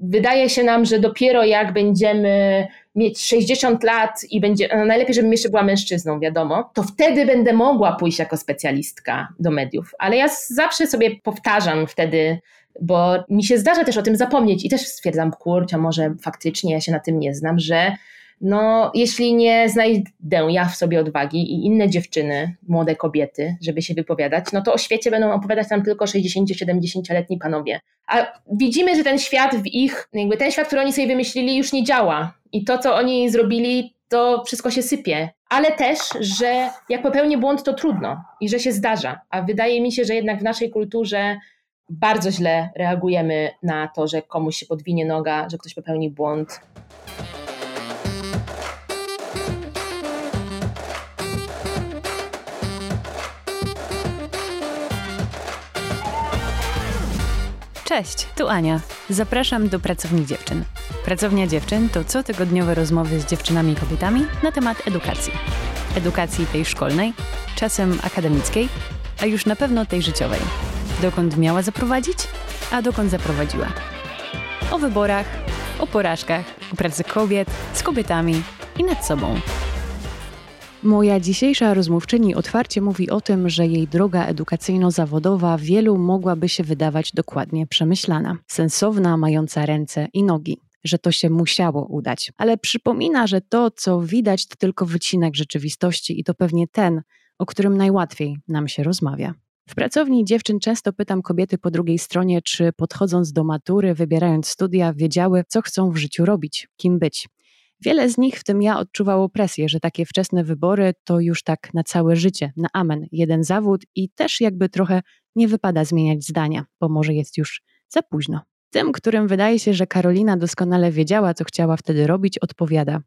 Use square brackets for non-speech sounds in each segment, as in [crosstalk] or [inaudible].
wydaje się nam, że dopiero jak będziemy mieć 60 lat i będzie, no najlepiej, żebym jeszcze była mężczyzną, wiadomo, to wtedy będę mogła pójść jako specjalistka do mediów. Ale ja zawsze sobie powtarzam wtedy, bo mi się zdarza też o tym zapomnieć i też stwierdzam, kurczę, może faktycznie ja się na tym nie znam, że no, jeśli nie znajdę ja w sobie odwagi i inne dziewczyny, młode kobiety, żeby się wypowiadać, no to o świecie będą opowiadać nam tylko 60-70-letni panowie. A widzimy, że ten świat w ich, jakby ten świat, który oni sobie wymyślili, już nie działa. I to, co oni zrobili, to wszystko się sypie. Ale też, że jak popełnię błąd, to trudno i że się zdarza. A wydaje mi się, że jednak w naszej kulturze bardzo źle reagujemy na to, że komuś się podwinie noga, że ktoś popełni błąd. Cześć, tu Ania. Zapraszam do Pracowni Dziewczyn. Pracownia Dziewczyn to cotygodniowe rozmowy z dziewczynami i kobietami na temat edukacji. Edukacji tej szkolnej, czasem akademickiej, a już na pewno tej życiowej. Dokąd miała zaprowadzić, a dokąd zaprowadziła. O wyborach, o porażkach, o pracy kobiet, z kobietami i nad sobą. Moja dzisiejsza rozmówczyni otwarcie mówi o tym, że jej droga edukacyjno-zawodowa wielu mogłaby się wydawać dokładnie przemyślana, sensowna, mająca ręce i nogi że to się musiało udać. Ale przypomina, że to, co widać, to tylko wycinek rzeczywistości i to pewnie ten, o którym najłatwiej nam się rozmawia. W pracowni dziewczyn często pytam kobiety po drugiej stronie, czy podchodząc do matury, wybierając studia, wiedziały, co chcą w życiu robić, kim być. Wiele z nich, w tym ja, odczuwało presję, że takie wczesne wybory to już tak na całe życie, na amen, jeden zawód i też jakby trochę nie wypada zmieniać zdania, bo może jest już za późno. Tym, którym wydaje się, że Karolina doskonale wiedziała, co chciała wtedy robić, odpowiada: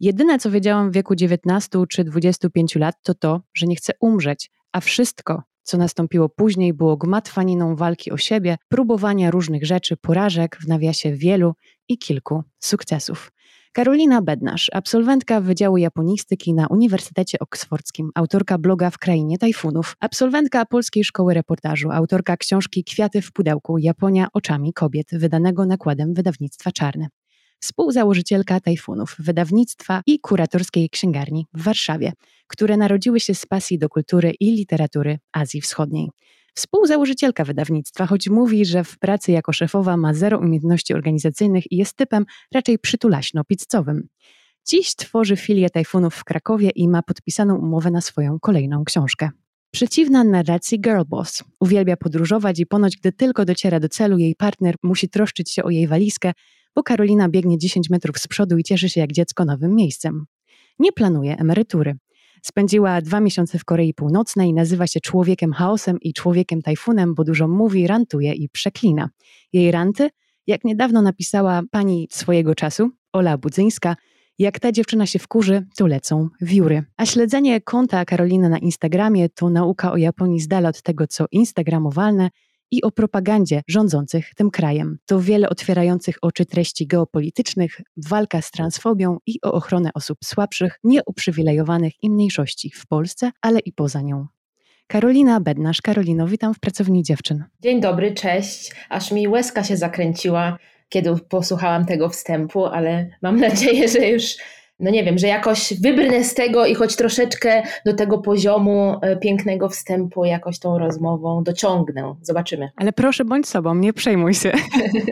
Jedyne, co wiedziałam w wieku 19 czy 25 lat, to to, że nie chcę umrzeć, a wszystko, co nastąpiło później, było gmatwaniną walki o siebie, próbowania różnych rzeczy, porażek, w nawiasie wielu i kilku sukcesów. Karolina Bednarz, absolwentka Wydziału Japonistyki na Uniwersytecie Oksfordzkim, autorka bloga W Krainie Tajfunów, absolwentka Polskiej Szkoły Reportażu, autorka książki Kwiaty w pudełku Japonia oczami kobiet, wydanego nakładem wydawnictwa Czarne współzałożycielka Tajfunów, wydawnictwa i kuratorskiej księgarni w Warszawie, które narodziły się z pasji do kultury i literatury Azji Wschodniej. Współzałożycielka wydawnictwa, choć mówi, że w pracy jako szefowa ma zero umiejętności organizacyjnych i jest typem raczej przytulaśno-pizzowym. Dziś tworzy filię Tajfunów w Krakowie i ma podpisaną umowę na swoją kolejną książkę. Przeciwna narracji Girlboss. Uwielbia podróżować i ponoć, gdy tylko dociera do celu, jej partner musi troszczyć się o jej walizkę, bo Karolina biegnie 10 metrów z przodu i cieszy się jak dziecko nowym miejscem. Nie planuje emerytury. Spędziła dwa miesiące w Korei Północnej, nazywa się człowiekiem chaosem i człowiekiem tajfunem, bo dużo mówi, rantuje i przeklina. Jej ranty, jak niedawno napisała pani swojego czasu, Ola Budzyńska, jak ta dziewczyna się wkurzy, to lecą wióry. A śledzenie konta Karoliny na Instagramie to nauka o Japonii z dala od tego, co instagramowalne i o propagandzie rządzących tym krajem. To wiele otwierających oczy treści geopolitycznych, walka z transfobią i o ochronę osób słabszych, nieuprzywilejowanych i mniejszości w Polsce, ale i poza nią. Karolina Bednarz. Karolino, witam w Pracowni Dziewczyn. Dzień dobry, cześć. Aż mi łezka się zakręciła, kiedy posłuchałam tego wstępu, ale mam nadzieję, że już no nie wiem, że jakoś wybrnę z tego i choć troszeczkę do tego poziomu e, pięknego wstępu jakoś tą rozmową dociągnę. Zobaczymy. [laughs] Ale proszę bądź sobą, nie przejmuj się.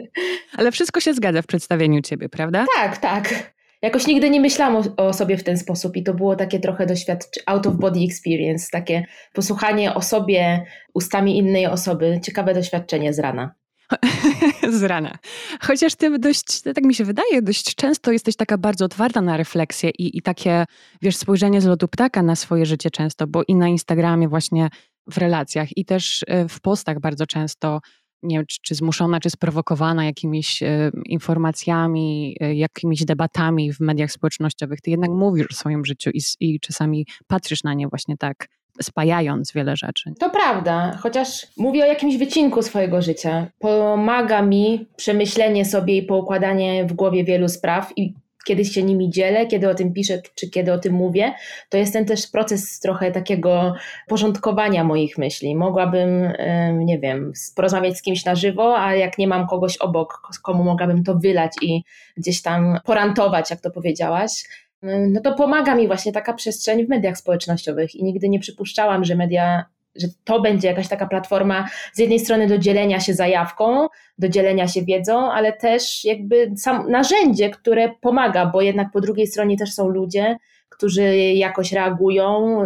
[laughs] Ale wszystko się zgadza w przedstawieniu ciebie, prawda? Tak, tak. Jakoś nigdy nie myślałam o, o, sobie w ten sposób i to było takie trochę doświadczenie, out of body experience, takie posłuchanie o sobie ustami innej osoby, ciekawe doświadczenie z rana. [laughs] z rana. Chociaż ty dość, tak mi się wydaje, dość często jesteś taka bardzo otwarta na refleksję i, i takie, wiesz, spojrzenie z lotu ptaka na swoje życie często, bo i na Instagramie właśnie w relacjach i też e, w postach bardzo często nie wiem, czy, czy zmuszona, czy sprowokowana jakimiś e, informacjami, e, jakimiś debatami w mediach społecznościowych. Ty jednak mówisz o swoim życiu i, i czasami patrzysz na nie właśnie tak spajając wiele rzeczy. To prawda, chociaż mówię o jakimś wycinku swojego życia. Pomaga mi przemyślenie sobie i poukładanie w głowie wielu spraw i kiedy się nimi dzielę, kiedy o tym piszę, czy kiedy o tym mówię, to jest ten też proces trochę takiego porządkowania moich myśli. Mogłabym, nie wiem, porozmawiać z kimś na żywo, a jak nie mam kogoś obok, komu mogłabym to wylać i gdzieś tam porantować, jak to powiedziałaś, no to pomaga mi właśnie taka przestrzeń w mediach społecznościowych i nigdy nie przypuszczałam, że media że to będzie jakaś taka platforma z jednej strony do dzielenia się zajawką, do dzielenia się wiedzą, ale też jakby sam narzędzie, które pomaga, bo jednak po drugiej stronie też są ludzie, którzy jakoś reagują,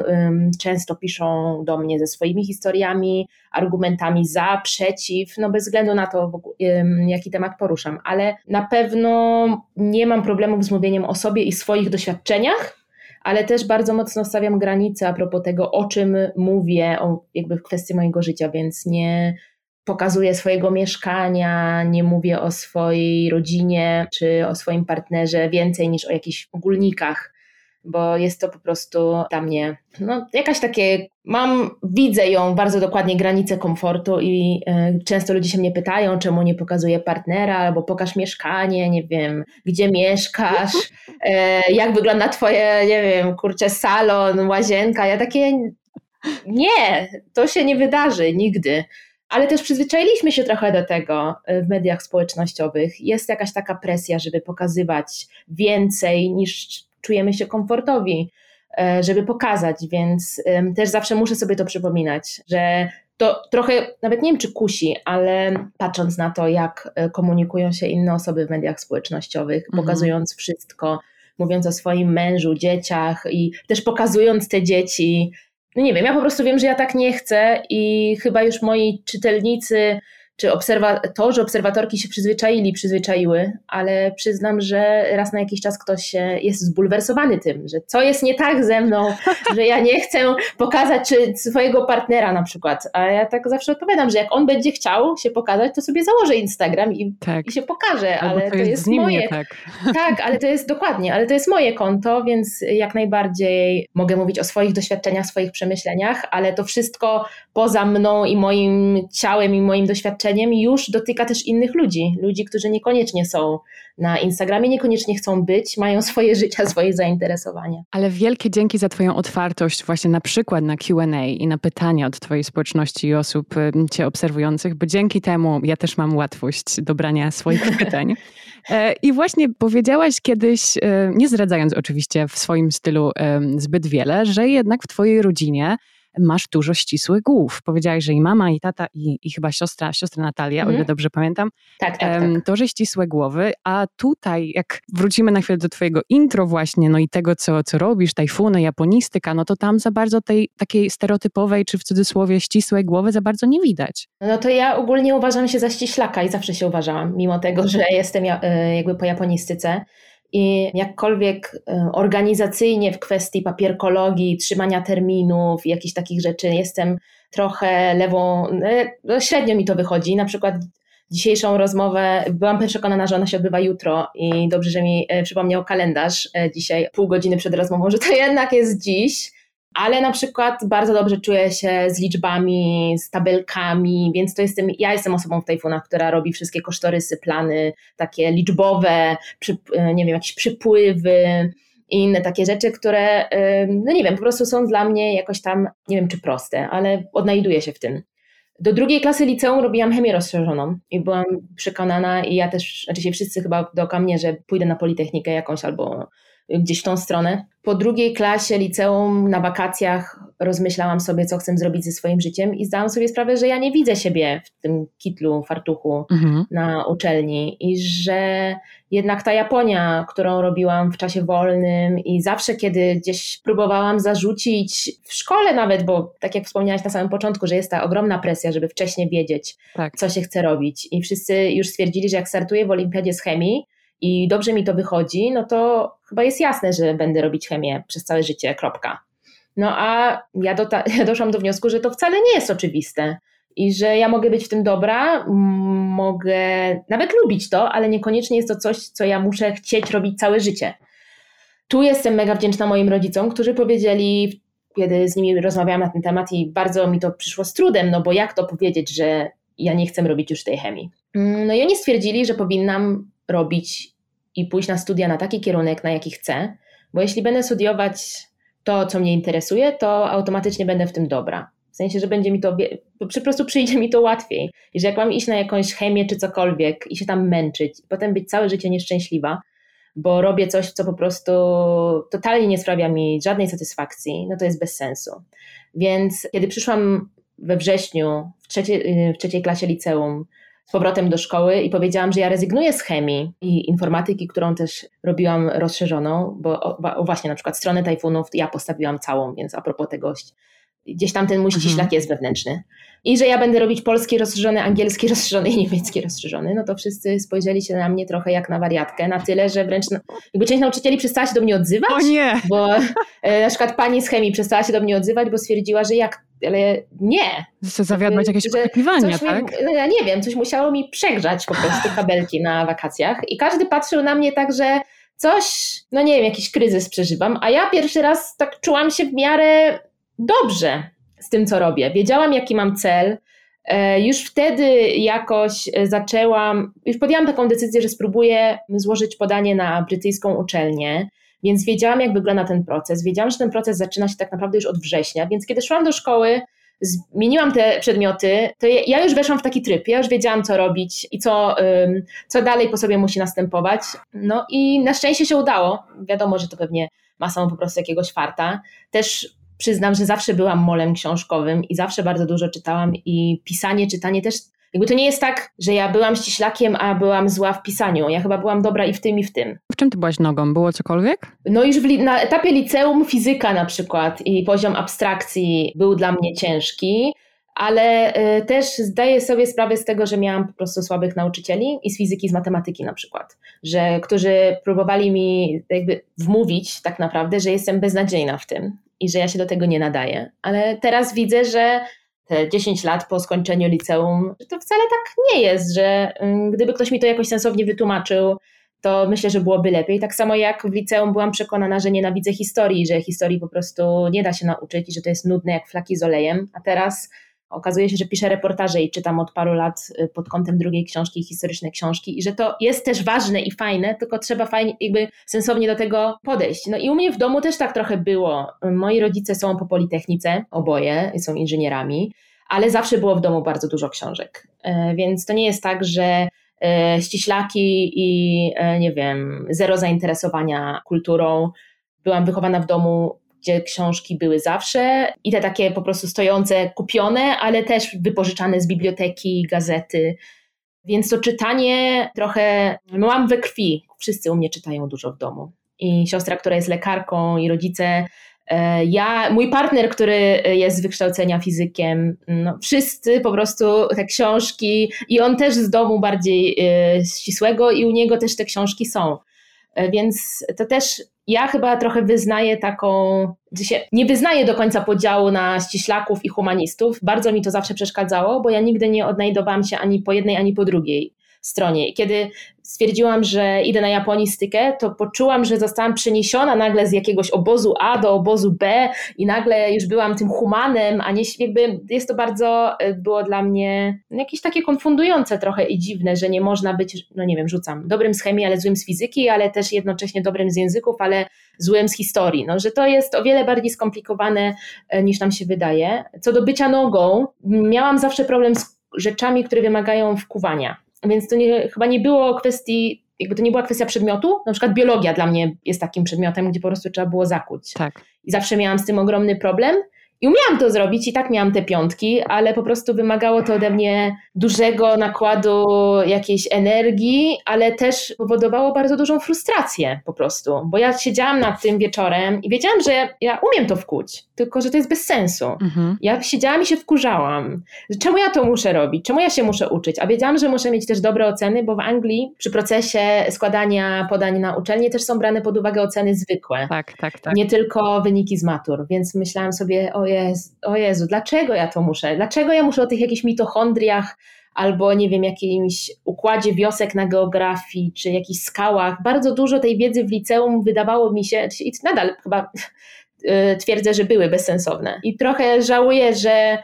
często piszą do mnie ze swoimi historiami, argumentami za, przeciw, no bez względu na to, jaki temat poruszam, ale na pewno nie mam problemów z mówieniem o sobie i swoich doświadczeniach, ale też bardzo mocno stawiam granice a propos tego, o czym mówię, o, jakby w kwestii mojego życia, więc nie pokazuję swojego mieszkania, nie mówię o swojej rodzinie czy o swoim partnerze więcej niż o jakichś ogólnikach bo jest to po prostu dla mnie no, jakaś takie, mam, widzę ją bardzo dokładnie granicę komfortu i y, często ludzie się mnie pytają, czemu nie pokazuję partnera, albo pokaż mieszkanie, nie wiem, gdzie mieszkasz, y, [laughs] jak wygląda twoje, nie wiem, kurczę, salon, łazienka, ja takie, nie, to się nie wydarzy nigdy. Ale też przyzwyczailiśmy się trochę do tego w mediach społecznościowych. Jest jakaś taka presja, żeby pokazywać więcej niż czujemy się komfortowi, e, żeby pokazać, więc też zawsze muszę sobie to przypominać, że to trochę, nawet nie wiem czy kusi, ale patrząc na to, jak e, komunikują się inne osoby w mediach społecznościowych, mhm. pokazując wszystko, mówiąc o swoim mężu, dzieciach i też pokazując te dzieci. No nie wiem, ja po prostu wiem, że ja tak nie chcę i chyba już moi czytelnicy czy obserwatorzy, obserwatorki się przyzwyczaili, przyzwyczaiły, ale przyznam, że raz na jakiś czas ktoś jest zbulwersowany tym, że co jest nie tak ze mną, [laughs] że ja nie chcę pokazać swojego partnera na przykład. A ja tak zawsze odpowiadam, że jak on będzie chciał się pokazać, to sobie założę Instagram i, tak. i się pokaże, Albo ale to jest, to jest moje. Tak. [laughs] tak, ale to jest dokładnie, ale to jest moje konto, więc jak najbardziej mogę mówić o swoich doświadczeniach, swoich przemyśleniach, ale to wszystko poza mną i moim ciałem i moim doświadczeniem już dotyka też innych ludzi, ludzi, którzy niekoniecznie są na Instagramie, niekoniecznie chcą być, mają [laughs] swoje życia, swoje zainteresowania. Ale wielkie dzięki za Twoją otwartość właśnie na przykład na Q&A i na pytania od Twojej społeczności i osób Cię obserwujących, bo dzięki temu ja też mam łatwość dobrania swoich [laughs] pytań. E, I właśnie powiedziałaś kiedyś, e, nie zdradzając oczywiście w swoim stylu zbyt wiele, że jednak w Twojej rodzinie masz dużo ścisłych głów. Powiedziałaś, że i mama, i tata, i, i chyba siostra, siostra Natalia, mhm. o ile dobrze pamiętam, tak, tak, tak. to, że ścisłe głowy, a tutaj jak wrócimy na chwilę do twojego intro właśnie, no i tego, co, co robisz, tajfuny, japonistyka, no to tam za bardzo tej takiej stereotypowej, czy w cudzysłowie ścisłej głowy za bardzo nie widać. No to ja ogólnie uważam się za ściślaka i zawsze się uważałam, mimo tego, że jestem e, jakby po japonistyce i jakkolwiek e, organizacyjnie w kwestii papierkologii, trzymania terminów, jakichś takich rzeczy jestem trochę lewą, e, no średnio mi to wychodzi. Na przykład dzisiejszą rozmowę, byłam przekonana, że ona się odbywa jutro i dobrze, że mi e, przypomniał kalendarz dzisiaj, pół godziny przed rozmową, że to jednak jest dziś ale na przykład bardzo dobrze czuję się z liczbami, z tabelkami, więc to jestem, ja jestem osobą w Tajfunach, która robi wszystkie kosztorysy, plany takie liczbowe, przy, nie wiem, jakieś przypływy i inne takie rzeczy, które, no nie wiem, po prostu są dla mnie jakoś tam, nie wiem czy proste, ale odnajduję się w tym. Do drugiej klasy liceum robiłam chemię rozszerzoną i byłam przekonana i ja też, znaczy się wszyscy chyba dookoła mnie, że pójdę na Politechnikę jakąś albo gdzieś w tą stronę. Po drugiej klasie liceum na wakacjach rozmyślałam sobie, co chcę zrobić ze swoim życiem i zdałam sobie sprawę, że ja nie widzę siebie w tym kitlu, fartuchu mhm. na uczelni i że jednak ta Japonia, którą robiłam w czasie wolnym i zawsze, kiedy gdzieś próbowałam zarzucić w szkole nawet, bo tak jak wspomniałaś na samym początku, że jest ta ogromna presja, żeby wcześniej wiedzieć, tak. co się chce robić i wszyscy już stwierdzili, że jak startuję w olimpiadzie z chemii, i dobrze mi to wychodzi, no to chyba jest jasne, że będę robić chemię przez całe życie, kropka. No a ja, do [laughs] ja doszłam do wniosku, że to wcale nie jest oczywiste i że ja mogę być w tym dobra, mogę nawet lubić to, ale niekoniecznie jest to coś, co ja muszę chcieć robić całe życie. Tu jestem mega wdzięczna moim rodzicom, którzy powiedzieli, kiedy z nimi rozmawiałam na ten temat i bardzo mi to przyszło z trudem, no bo jak to powiedzieć, że ja nie chcę robić już tej chemii. Mm, no i oni stwierdzili, że powinnam robić i pójść na studia na taki kierunek, na jaki chcę, bo jeśli będę studiować to, co mnie interesuje, to automatycznie będę w tym dobra. W sensie, że będzie mi to, po prostu przyjdzie mi to łatwiej. I że jak mam iść na jakąś chemię czy cokolwiek i się tam męczyć, i potem być całe życie nieszczęśliwa, bo robię coś, co po prostu totalnie nie sprawia mi żadnej satysfakcji, no to jest bez sensu. Więc kiedy przyszłam we wrześniu w trzeciej, w trzeciej klasie liceum powrotem do szkoły i powiedziałam, że ja rezygnuję z chemii i informatyki, którą też robiłam rozszerzoną, bo właśnie na przykład stronę tajfunów ja postawiłam całą, więc a propos tego gdzieś tam ten mój ściślak mhm. jest wewnętrzny. I że ja będę robić polski rozszerzony, angielski rozszerzony i niemiecki rozszerzony, no to wszyscy spojrzeli się na mnie trochę jak na wariatkę, na tyle, że wręcz jakby część nauczycieli przestała się do mnie odzywać. O nie! Bo e, na przykład pani z chemii przestała się do mnie odzywać, bo stwierdziła, że jak, ale nie. Chce zawiadać jakieś oczekiwania, tak? Mi, no ja nie wiem, coś musiało mi przegrzać po prostu kabelki na wakacjach i każdy patrzył na mnie tak, że coś, no nie wiem, jakiś kryzys przeżywam, a ja pierwszy raz tak czułam się w miarę dobrze z tym, co robię. Wiedziałam, jaki mam cel. E, już wtedy jakoś e, zaczęłam, już podjęłam taką decyzję, że spróbuję złożyć podanie na brytyjską uczelnię, więc wiedziałam, jak wygląda ten proces. Wiedziałam, że ten proces zaczyna się tak naprawdę już od września, więc kiedy szłam do szkoły, zmieniłam te przedmioty, to ja już weszłam w taki tryb, ja już wiedziałam, co robić i co, co dalej po sobie musi następować. No i na szczęście się udało. Wiadomo, że to pewnie ma samą po prostu jakiegoś farta. Też przyznam, że zawsze byłam molem książkowym i zawsze bardzo dużo czytałam i pisanie, czytanie też. Jakby to nie jest tak, że ja byłam ściślakiem, a byłam zła w pisaniu. Ja chyba byłam dobra i w tym, i w tym. W czym ty byłaś nogą? Było cokolwiek? No już w, na etapie liceum fizyka na przykład i poziom abstrakcji był dla mnie ciężki, ale y, też zdaję sobie sprawę z tego, że miałam po prostu słabych nauczycieli i z fizyki, z matematyki na przykład, że którzy próbowali mi jakby wmówić tak naprawdę, że jestem beznadziejna w tym i że ja się do tego nie nadaję. Ale teraz widzę, że te 10 lat po skończeniu liceum, że to wcale tak nie jest, że gdyby ktoś mi to jakoś sensownie wytłumaczył, to myślę, że byłoby lepiej. Tak samo jak w liceum byłam przekonana, że nienawidzę historii, że historii po prostu nie da się nauczyć i że to jest nudne jak flaki z olejem, a teraz Okazuje się, że piszę reportaże i czytam od paru lat y, pod kątem drugiej książki, historyczne książki i że to jest też ważne i fajne, tylko trzeba fajnie, jakby sensownie do tego podejść. No i u mnie w domu też tak trochę było. Moi rodzice są po Politechnice, oboje, są inżynierami, ale zawsze było w domu bardzo dużo książek. E, więc to nie jest tak, że e, ściślaki i e, nie wiem, zero zainteresowania kulturą. Byłam wychowana w domu gdzie książki były zawsze i te takie po prostu stojące, kupione, ale też wypożyczane z biblioteki, gazety. Więc to czytanie trochę mam we krwi. Wszyscy u mnie czytają dużo w domu. I siostra, która jest lekarką, i rodzice. E, ja, mój partner, który jest z wykształcenia fizykiem, no, wszyscy po prostu te książki, i on też z domu bardziej y, ścisłego, i u niego też te książki są. E, więc to też ja chyba trochę wyznaję taką, nie wyznaję do końca podziału na ściślaków i humanistów. Bardzo mi to zawsze przeszkadzało, bo ja nigdy nie odnajdowałam się ani po jednej, ani po drugiej stronie. I kiedy stwierdziłam, że idę na japonistykę, to poczułam, że zostałam przeniesiona nagle z jakiegoś obozu A do obozu B i nagle już byłam tym humanem, a nie jakby jest to bardzo, e, było dla mnie jakieś takie konfundujące trochę i dziwne, że nie można być, no nie wiem, rzucam, dobrym z chemii, ale złym z fizyki, ale też jednocześnie dobrym z języków, ale złym z historii. No, że to jest o wiele bardziej skomplikowane e, niż nam się wydaje. Co do bycia nogą, miałam zawsze problem z rzeczami, które wymagają wkuwania. Więc to nie, chyba nie było kwestii, jakby to nie była kwestia przedmiotu. Na przykład biologia dla mnie jest takim przedmiotem, gdzie po prostu trzeba było zakuć. Tak. I zawsze miałam z tym ogromny problem. I umiałam to zrobić i tak miałam te piątki, ale po prostu wymagało to ode mnie dużego nakładu jakiejś energii, ale też powodowało bardzo dużą frustrację po prostu, bo ja siedziałam nad tym wieczorem i wiedziałam, że ja umiem to wkuć, tylko że to jest bez sensu. Mhm. Ja siedziałam i się wkurzałam. Czemu ja to muszę robić? Czemu ja się muszę uczyć? A wiedziałam, że muszę mieć też dobre oceny, bo w Anglii przy procesie składania podań na uczelnię też są brane pod uwagę oceny zwykłe. Tak, tak, tak. Nie tylko wyniki z matur, więc myślałam sobie, o Jezu, o Jezu, dlaczego ja to muszę? Dlaczego ja muszę o tych jakichś mitochondriach albo nie wiem, jakimś układzie wiosek na geografii, czy jakichś skałach. Bardzo dużo tej wiedzy w liceum wydawało mi się, i nadal chyba twierdzę, że były bezsensowne. I trochę żałuję, że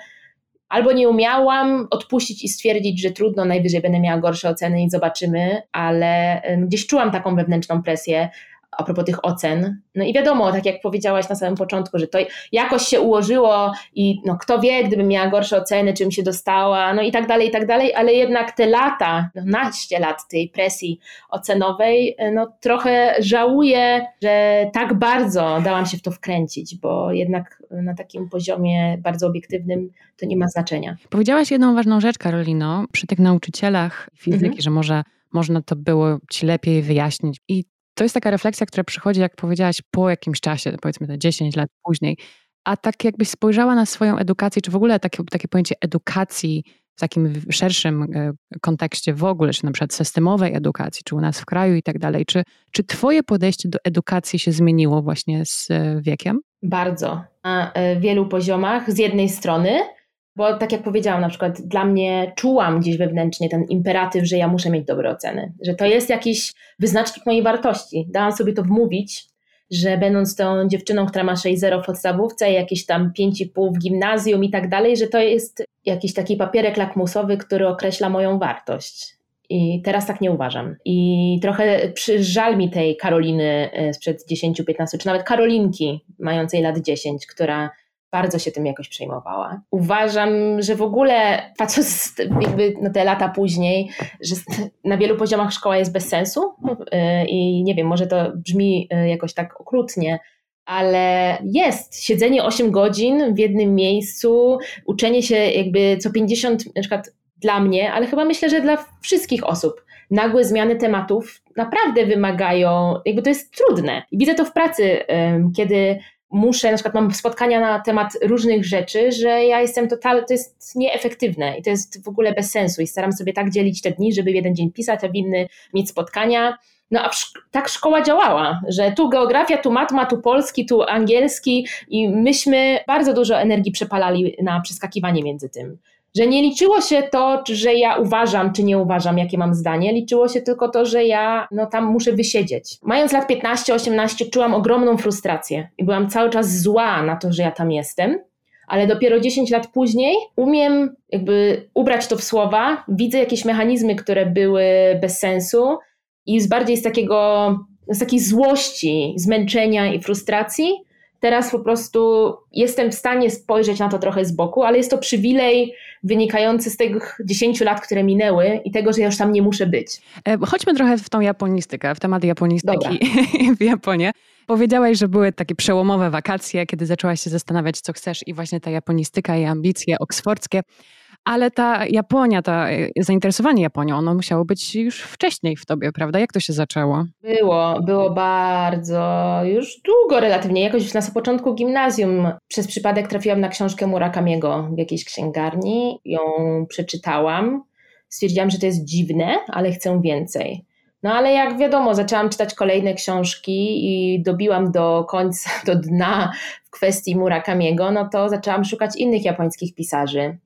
albo nie umiałam odpuścić i stwierdzić, że trudno, najwyżej będę miała gorsze oceny i zobaczymy, ale gdzieś czułam taką wewnętrzną presję, a propos tych ocen. No i wiadomo, tak jak powiedziałaś na samym początku, że to jakoś się ułożyło i no kto wie, gdybym miała gorsze oceny, czym się dostała, no i tak dalej, i tak dalej, ale jednak te lata, no naście lat tej presji ocenowej, no trochę żałuję, że tak bardzo dałam się w to wkręcić, bo jednak na takim poziomie bardzo obiektywnym to nie ma znaczenia. Powiedziałaś jedną ważną rzecz, Karolino, przy tych nauczycielach fizyki, mhm. że może można to było ci lepiej wyjaśnić. I to jest taka refleksja, która przychodzi, jak powiedziałaś, po jakimś czasie, powiedzmy te 10 lat później. A tak jakbyś spojrzała na swoją edukację, czy w ogóle takie, takie pojęcie edukacji w takim szerszym e, kontekście w ogóle, czy na przykład systemowej edukacji, czy u nas w kraju i tak dalej, czy, czy twoje podejście do edukacji się zmieniło właśnie z e, wiekiem? Bardzo. Na e, wielu poziomach. Z jednej strony bo tak jak powiedziałam, na przykład dla mnie czułam gdzieś wewnętrznie ten imperatyw, że ja muszę mieć dobre oceny, że to jest jakiś wyznacznik mojej wartości. Dałam sobie to wmówić, że będąc tą dziewczyną, która ma 6,0 w podstawówce, jakieś tam 5,5 w gimnazjum i tak dalej, że to jest jakiś taki papierek lakmusowy, który określa moją wartość. I teraz tak nie uważam. I trochę żal mi tej Karoliny e, sprzed 10-15, czy nawet Karolinki mającej lat 10, która bardzo się tym jakoś przejmowała. Uważam, że w ogóle patrząc jakby na te lata później, że na wielu poziomach szkoła jest bez sensu y, i nie wiem, może to brzmi y, jakoś tak okrutnie, ale jest siedzenie 8 godzin w jednym miejscu, uczenie się jakby co 50, na przykład dla mnie, ale chyba myślę, że dla wszystkich osób. Nagłe zmiany tematów naprawdę wymagają, jakby to jest trudne. Widzę to w pracy, kiedy muszę, na przykład mam spotkania na temat różnych rzeczy, że ja jestem total, to jest nieefektywne i to jest w ogóle bez sensu i staram sobie tak dzielić te dni, żeby jeden dzień pisać, a w inny mieć spotkania. No a szk tak szkoła działała, że tu geografia, tu matma, tu polski, tu angielski i myśmy bardzo dużo energii przepalali na przeskakiwanie między tym że nie liczyło się to, że ja uważam, czy nie uważam, jakie mam zdanie, liczyło się tylko to, że ja no, tam muszę wysiedzieć. Mając lat 15-18 czułam ogromną frustrację i byłam cały czas zła na to, że ja tam jestem, ale dopiero 10 lat później umiem jakby ubrać to w słowa, widzę jakieś mechanizmy, które były bez sensu i z bardziej z takiego, z takiej złości, zmęczenia i frustracji Teraz po prostu jestem w stanie spojrzeć na to trochę z boku, ale jest to przywilej wynikający z tych 10 lat, które minęły i tego, że ja już tam nie muszę być. E, chodźmy trochę w tą japonistykę, w temat japonistyki [laughs] w Japonii. Powiedziałaś, że były takie przełomowe wakacje, kiedy zaczęłaś się zastanawiać, co chcesz i właśnie ta japonistyka i ambicje oksfordzkie. Ale ta Japonia, to e, zainteresowanie Japonią, ono musiało być już wcześniej w tobie, prawda? Jak to się zaczęło? Było, było bardzo, już długo relatywnie. Jakoś na początku gimnazjum przez przypadek trafiłam na książkę Murakamiego w jakiejś księgarni. Ją przeczytałam. Stwierdziłam, że to jest dziwne, ale chcę więcej. No ale jak wiadomo, zaczęłam czytać kolejne książki i dobiłam do końca, do dna w kwestii Murakamiego, no to zaczęłam szukać innych japońskich pisarzy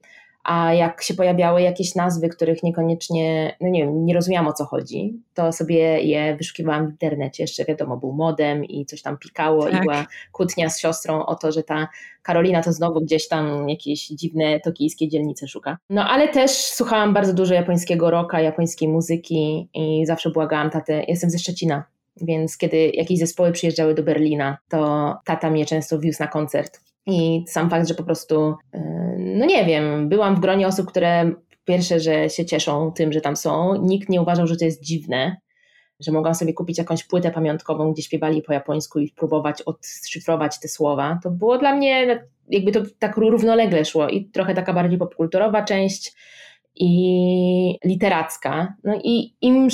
a jak się pojawiały jakieś nazwy, których niekoniecznie, no nie wiem, nie rozumiałam o co chodzi, to sobie je wyszukiwałam w internecie, jeszcze wiadomo, był modem i coś tam pikało tak. i była kłótnia z siostrą o to, że ta Karolina to znowu gdzieś tam jakieś dziwne tokijskie dzielnice szuka. No ale też słuchałam bardzo dużo japońskiego rocka, japońskiej muzyki i zawsze błagałam tatę, jestem ze Szczecina, więc kiedy jakieś zespoły przyjeżdżały do Berlina, to tata mnie często wiózł na koncert i sam fakt, że po prostu, y, no nie wiem, byłam w gronie osób, które pierwsze, że się cieszą tym, że tam są. Nikt nie uważał, że to jest dziwne, że mogłam sobie kupić jakąś płytę pamiątkową, gdzie śpiewali po japońsku i próbować odszyfrować te słowa. To było dla mnie, jakby to tak równolegle szło i trochę taka bardziej popkulturowa część i literacka. No i im,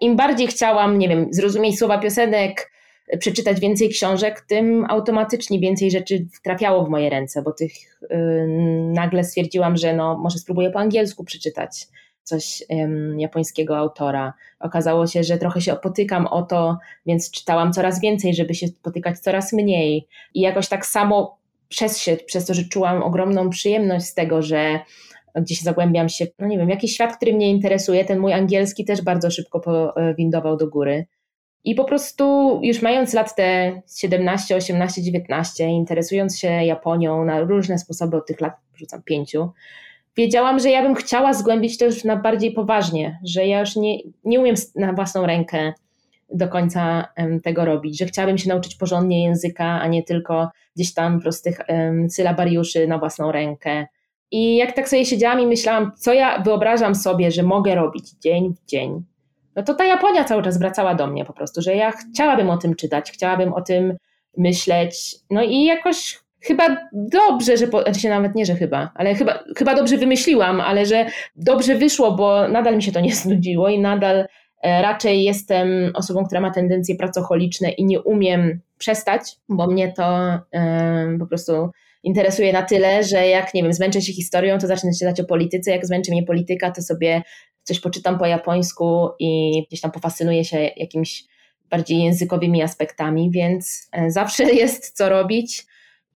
im bardziej chciałam, nie wiem, zrozumieć słowa piosenek, przeczytać więcej książek, tym automatycznie więcej rzeczy trafiało w moje ręce, bo tych yy, nagle stwierdziłam, że no, może spróbuję po angielsku przeczytać coś japońskiego autora. Okazało się, że trochę się opotykam o to, więc czytałam coraz więcej, żeby się spotykać coraz mniej. I jakoś tak samo przez, się, przez to, że czułam ogromną przyjemność z tego, że gdzieś zagłębiam się, no nie wiem, jakiś świat, który mnie interesuje, ten mój angielski też bardzo szybko powindował do góry. I po prostu już mając lat te 17, 18, 19, interesując się Japonią na różne sposoby od tych lat, rzucam pięciu, wiedziałam, że ja bym chciała zgłębić to już na bardziej poważnie, że ja już nie, nie umiem na własną rękę do końca tego robić, że chciałabym się nauczyć porządnie języka, a nie tylko gdzieś tam prostych um, sylabariuszy na własną rękę. I jak tak sobie siedziałam i myślałam, co ja wyobrażam sobie, że mogę robić dzień w dzień, no to ta Japonia cały czas wracała do mnie po prostu, że ja chciałabym o tym czytać, chciałabym o tym myśleć. No i jakoś chyba dobrze, że, po, znaczy nawet nie, że chyba, ale chyba, chyba dobrze wymyśliłam, ale że dobrze wyszło, bo nadal mi się to nie [laughs] znudziło i nadal e, raczej jestem osobą, która ma tendencje pracocholiczne i nie umiem przestać, bo mnie to yy, po prostu interesuje na tyle, że jak, nie wiem, zmęczę się historią, to zacznę czytać o polityce, jak zmęczy mnie polityka, to sobie coś poczytam po japońsku i gdzieś tam pofascynuję się jakimiś bardziej językowymi aspektami, więc e, zawsze [laughs] jest co robić.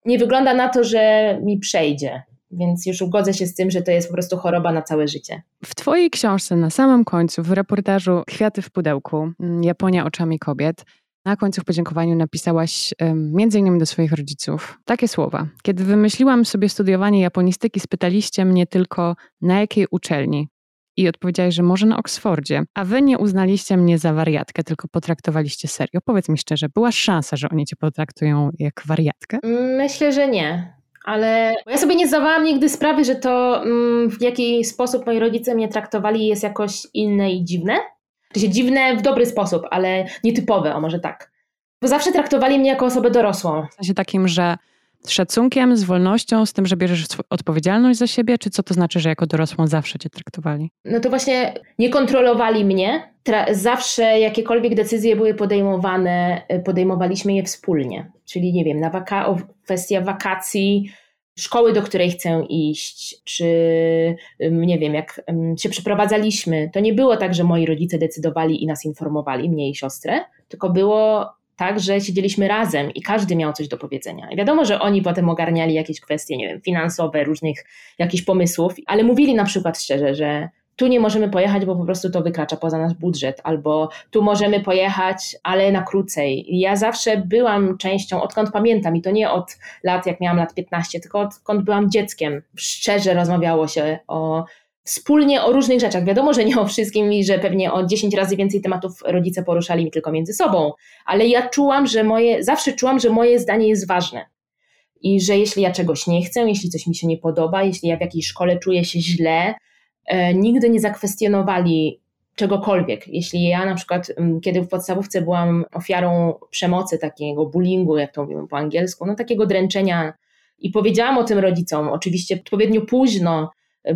Nie wygląda na to, że mi przejdzie, więc już ugodzę się z tym, że to jest po prostu choroba na całe życie. W Twojej książce na samym końcu, w reportażu Kwiaty w pudełku, mm, Japonia oczami kobiet, na końcu w podziękowaniu napisałaś między innymi do swoich rodziców takie słowa. Kiedy wymyśliłam sobie studiowanie japonistyki, spytaliście mnie tylko na jakiej uczelni i odpowiedziałeś, że może na Oksfordzie, a wy nie uznaliście mnie za wariatkę, tylko potraktowaliście serio. Powiedz mi szczerze, była szansa, że oni cię potraktują jak wariatkę? Myślę, że nie. Ale ja sobie nie zdawałam nigdy sprawy, że to mm, w jaki sposób moi rodzice mnie traktowali jest jakoś inne i dziwne. Czy dziwne w dobry sposób, ale nietypowe, o może tak. Bo zawsze traktowali mnie jako osobę dorosłą. W sensie takim, że z szacunkiem, z wolnością, z tym, że bierzesz odpowiedzialność za siebie, czy co to znaczy, że jako dorosłą zawsze cię traktowali? No to właśnie nie kontrolowali mnie. Tra- zawsze jakiekolwiek decyzje były podejmowane, y, podejmowaliśmy je wspólnie. Czyli nie wiem, na waka- kwestia wakacji, szkoły, do której chcę iść, czy nie wiem, jak się przeprowadzaliśmy, to nie było tak, że moi rodzice decydowali i nas informowali, mnie i siostrę, tylko było tak, że siedzieliśmy razem i każdy miał coś do powiedzenia. I wiadomo, że oni potem ogarniali jakieś kwestie, nie wiem, finansowe, różnych jakichś pomysłów, ale mówili na przykład szczerze, że tu nie możemy pojechać, bo po prostu to wykracza poza nasz budżet, albo tu możemy pojechać, ale na krócej. Ja zawsze byłam częścią, odkąd pamiętam, i to nie od lat, jak miałam lat 15, tylko odkąd byłam dzieckiem. Szczerze rozmawiało się o wspólnie o różnych rzeczach. Wiadomo, że nie o wszystkim i że pewnie o 10 razy więcej tematów rodzice poruszali mi tylko między sobą, ale ja czułam, że moje, zawsze czułam, że moje zdanie jest ważne. I że jeśli ja czegoś nie chcę, jeśli coś mi się nie podoba, jeśli ja w jakiejś szkole czuję się źle, nigdy nie zakwestionowali czegokolwiek. Jeśli ja na przykład, kiedy w podstawówce byłam ofiarą przemocy, takiego bullyingu, jak to mówimy po angielsku, no takiego dręczenia i powiedziałam o tym rodzicom, oczywiście odpowiednio późno,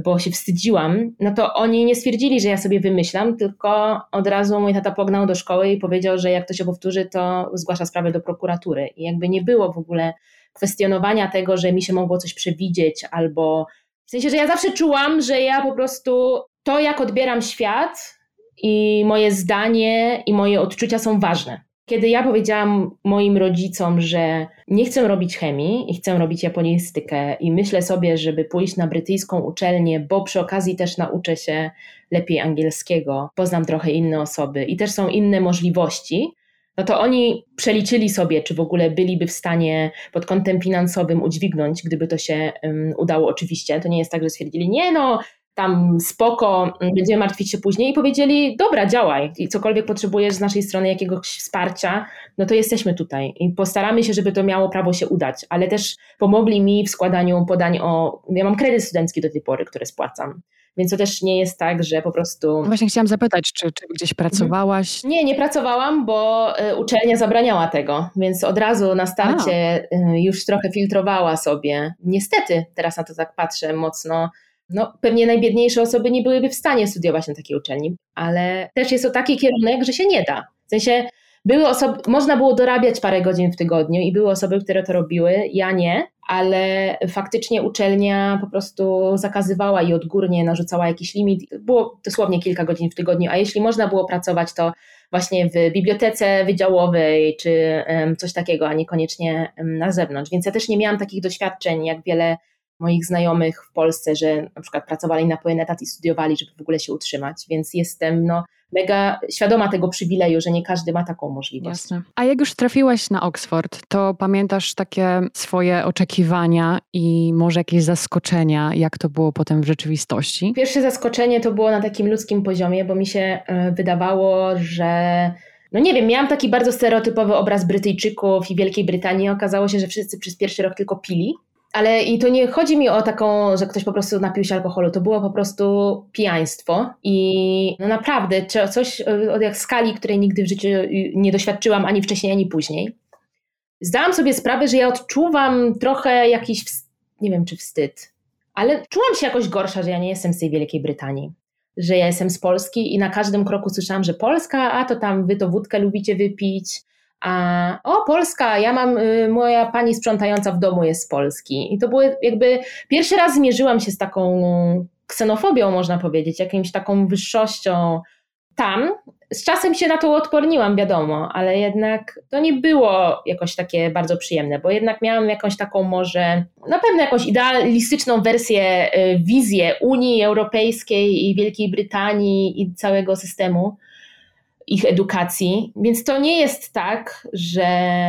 bo się wstydziłam, no to oni nie stwierdzili, że ja sobie wymyślam, tylko od razu mój tata pognał do szkoły i powiedział, że jak to się powtórzy, to zgłasza sprawę do prokuratury. I jakby nie było w ogóle kwestionowania tego, że mi się mogło coś przewidzieć, albo w sensie, że ja zawsze czułam, że ja po prostu to, jak odbieram świat i moje zdanie i moje odczucia są ważne. Kiedy ja powiedziałam moim rodzicom, że nie chcę robić chemii i chcę robić japonistykę i myślę sobie, żeby pójść na brytyjską uczelnię, bo przy okazji też nauczę się lepiej angielskiego, poznam trochę inne osoby i też są inne możliwości, no to oni przeliczyli sobie, czy w ogóle byliby w stanie pod kątem finansowym udźwignąć, gdyby to się um, udało oczywiście. To nie jest tak, że stwierdzili, nie no, tam spoko, będziemy martwić się później i powiedzieli, dobra, działaj i cokolwiek potrzebujesz z naszej strony jakiegoś wsparcia, no to jesteśmy tutaj i postaramy się, żeby to miało prawo się udać, ale też pomogli mi w składaniu podań o, ja mam kredyt studencki do tej pory, który spłacam. Więc to też nie jest tak, że po prostu. Właśnie chciałam zapytać, czy, czy gdzieś pracowałaś? Nie, nie pracowałam, bo y, uczelnia zabraniała tego, więc od razu na starcie A. Y, już trochę filtrowała sobie. Niestety, teraz na to tak patrzę mocno no, pewnie najbiedniejsze osoby nie byłyby w stanie studiować na takiej uczelni, ale też jest to taki kierunek, że się nie da. W sensie były osoby, można było dorabiać parę godzin w tygodniu i były osoby, które to robiły, ja nie, ale faktycznie uczelnia po prostu zakazywała i odgórnie narzucała jakiś limit. Było dosłownie kilka godzin w tygodniu, a jeśli można było pracować, to właśnie w bibliotece wydziałowej czy coś takiego, a niekoniecznie na zewnątrz. Więc ja też nie miałam takich doświadczeń, jak wiele moich znajomych w Polsce, że na przykład pracowali na pełen etat i studiowali, żeby w ogóle się utrzymać, więc jestem no, mega świadoma tego przywileju, że nie każdy ma taką możliwość. Jasne. A jak już trafiłaś na Oxford, to pamiętasz takie swoje oczekiwania i może jakieś zaskoczenia, jak to było potem w rzeczywistości? Pierwsze zaskoczenie to było na takim ludzkim poziomie, bo mi się e, wydawało, że no nie wiem, miałam taki bardzo stereotypowy obraz Brytyjczyków i Wielkiej Brytanii. Okazało się, że wszyscy przez pierwszy rok tylko pili. Ale i to nie chodzi mi o taką, że ktoś po prostu napił się alkoholu, to było po prostu pijaństwo i no naprawdę coś od jak skali, której nigdy w życiu nie doświadczyłam ani wcześniej, ani później. Zdałam sobie sprawę, że ja odczuwam trochę jakiś, nie wiem czy wstyd, ale czułam się jakoś gorsza, że ja nie jestem z tej Wielkiej Brytanii że ja jestem z Polski i na każdym kroku słyszałam, że Polska, a to tam wy to wódkę lubicie wypić, a o Polska, ja mam, y, moja pani sprzątająca w domu jest z Polski. I to było jakby, pierwszy raz zmierzyłam się z taką ksenofobią, można powiedzieć, jakimś taką wyższością tam. Z czasem się na to odporniłam, wiadomo, ale jednak to nie było jakoś takie bardzo przyjemne, bo jednak miałam jakąś taką może, na pewno jakąś idealistyczną wersję, y, wizję Unii Europejskiej i Wielkiej Brytanii i całego systemu ich edukacji. Więc to nie jest tak, że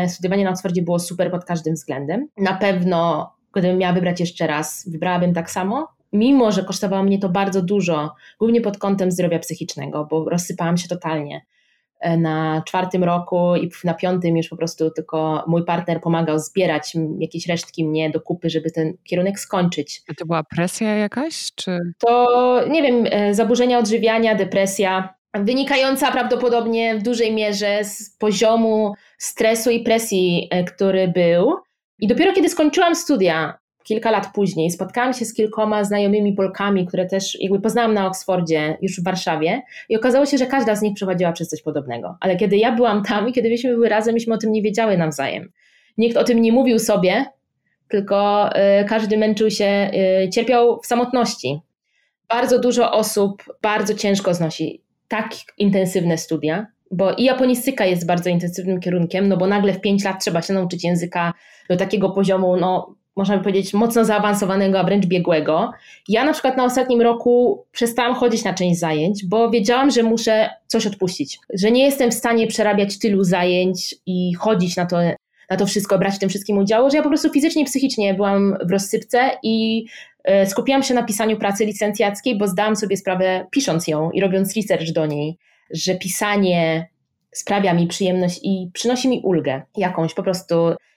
studiowanie na Oxfordzie było super pod każdym względem. Na pewno, gdybym miała wybrać jeszcze raz, wybrałabym tak samo, mimo że kosztowało mnie to bardzo dużo, głównie pod kątem zdrowia psychicznego, bo rozsypałam się totalnie. E, na czwartym roku i na piątym już po prostu tylko mój partner pomagał zbierać jakieś resztki mnie do kupy, żeby ten kierunek skończyć. A to była presja jakaś? Czy... To nie wiem, e, zaburzenia odżywiania, depresja, wynikająca prawdopodobnie w dużej mierze z poziomu stresu i presji, e, który był. I dopiero kiedy skończyłam studia, kilka lat później, spotkałam się z kilkoma znajomymi Polkami, które też jakby poznałam na Oksfordzie, już w Warszawie, i okazało się, że każda z nich przechodziła przez coś podobnego. Ale kiedy ja byłam tam i kiedy byśmy były razem, myśmy o tym nie wiedziały nawzajem. Nikt o tym nie mówił sobie, tylko y, każdy męczył się, y, cierpiał w samotności. Bardzo dużo osób bardzo ciężko znosi tak intensywne studia, bo i japonistyka jest bardzo intensywnym kierunkiem, no bo nagle w 5 lat trzeba się nauczyć języka do takiego poziomu, no można by powiedzieć, mocno zaawansowanego, a wręcz biegłego. Ja na przykład na ostatnim roku przestałam chodzić na część zajęć, bo wiedziałam, że muszę coś odpuścić, że nie jestem w stanie przerabiać tylu zajęć i chodzić na to, na to wszystko, brać w tym wszystkim udziału, że ja po prostu fizycznie i psychicznie byłam w rozsypce i e, skupiłam się na pisaniu pracy licencjackiej, bo zdałam sobie sprawę, pisząc ją i robiąc research do niej, że pisanie sprawia mi przyjemność i przynosi mi ulgę jakąś, po prostu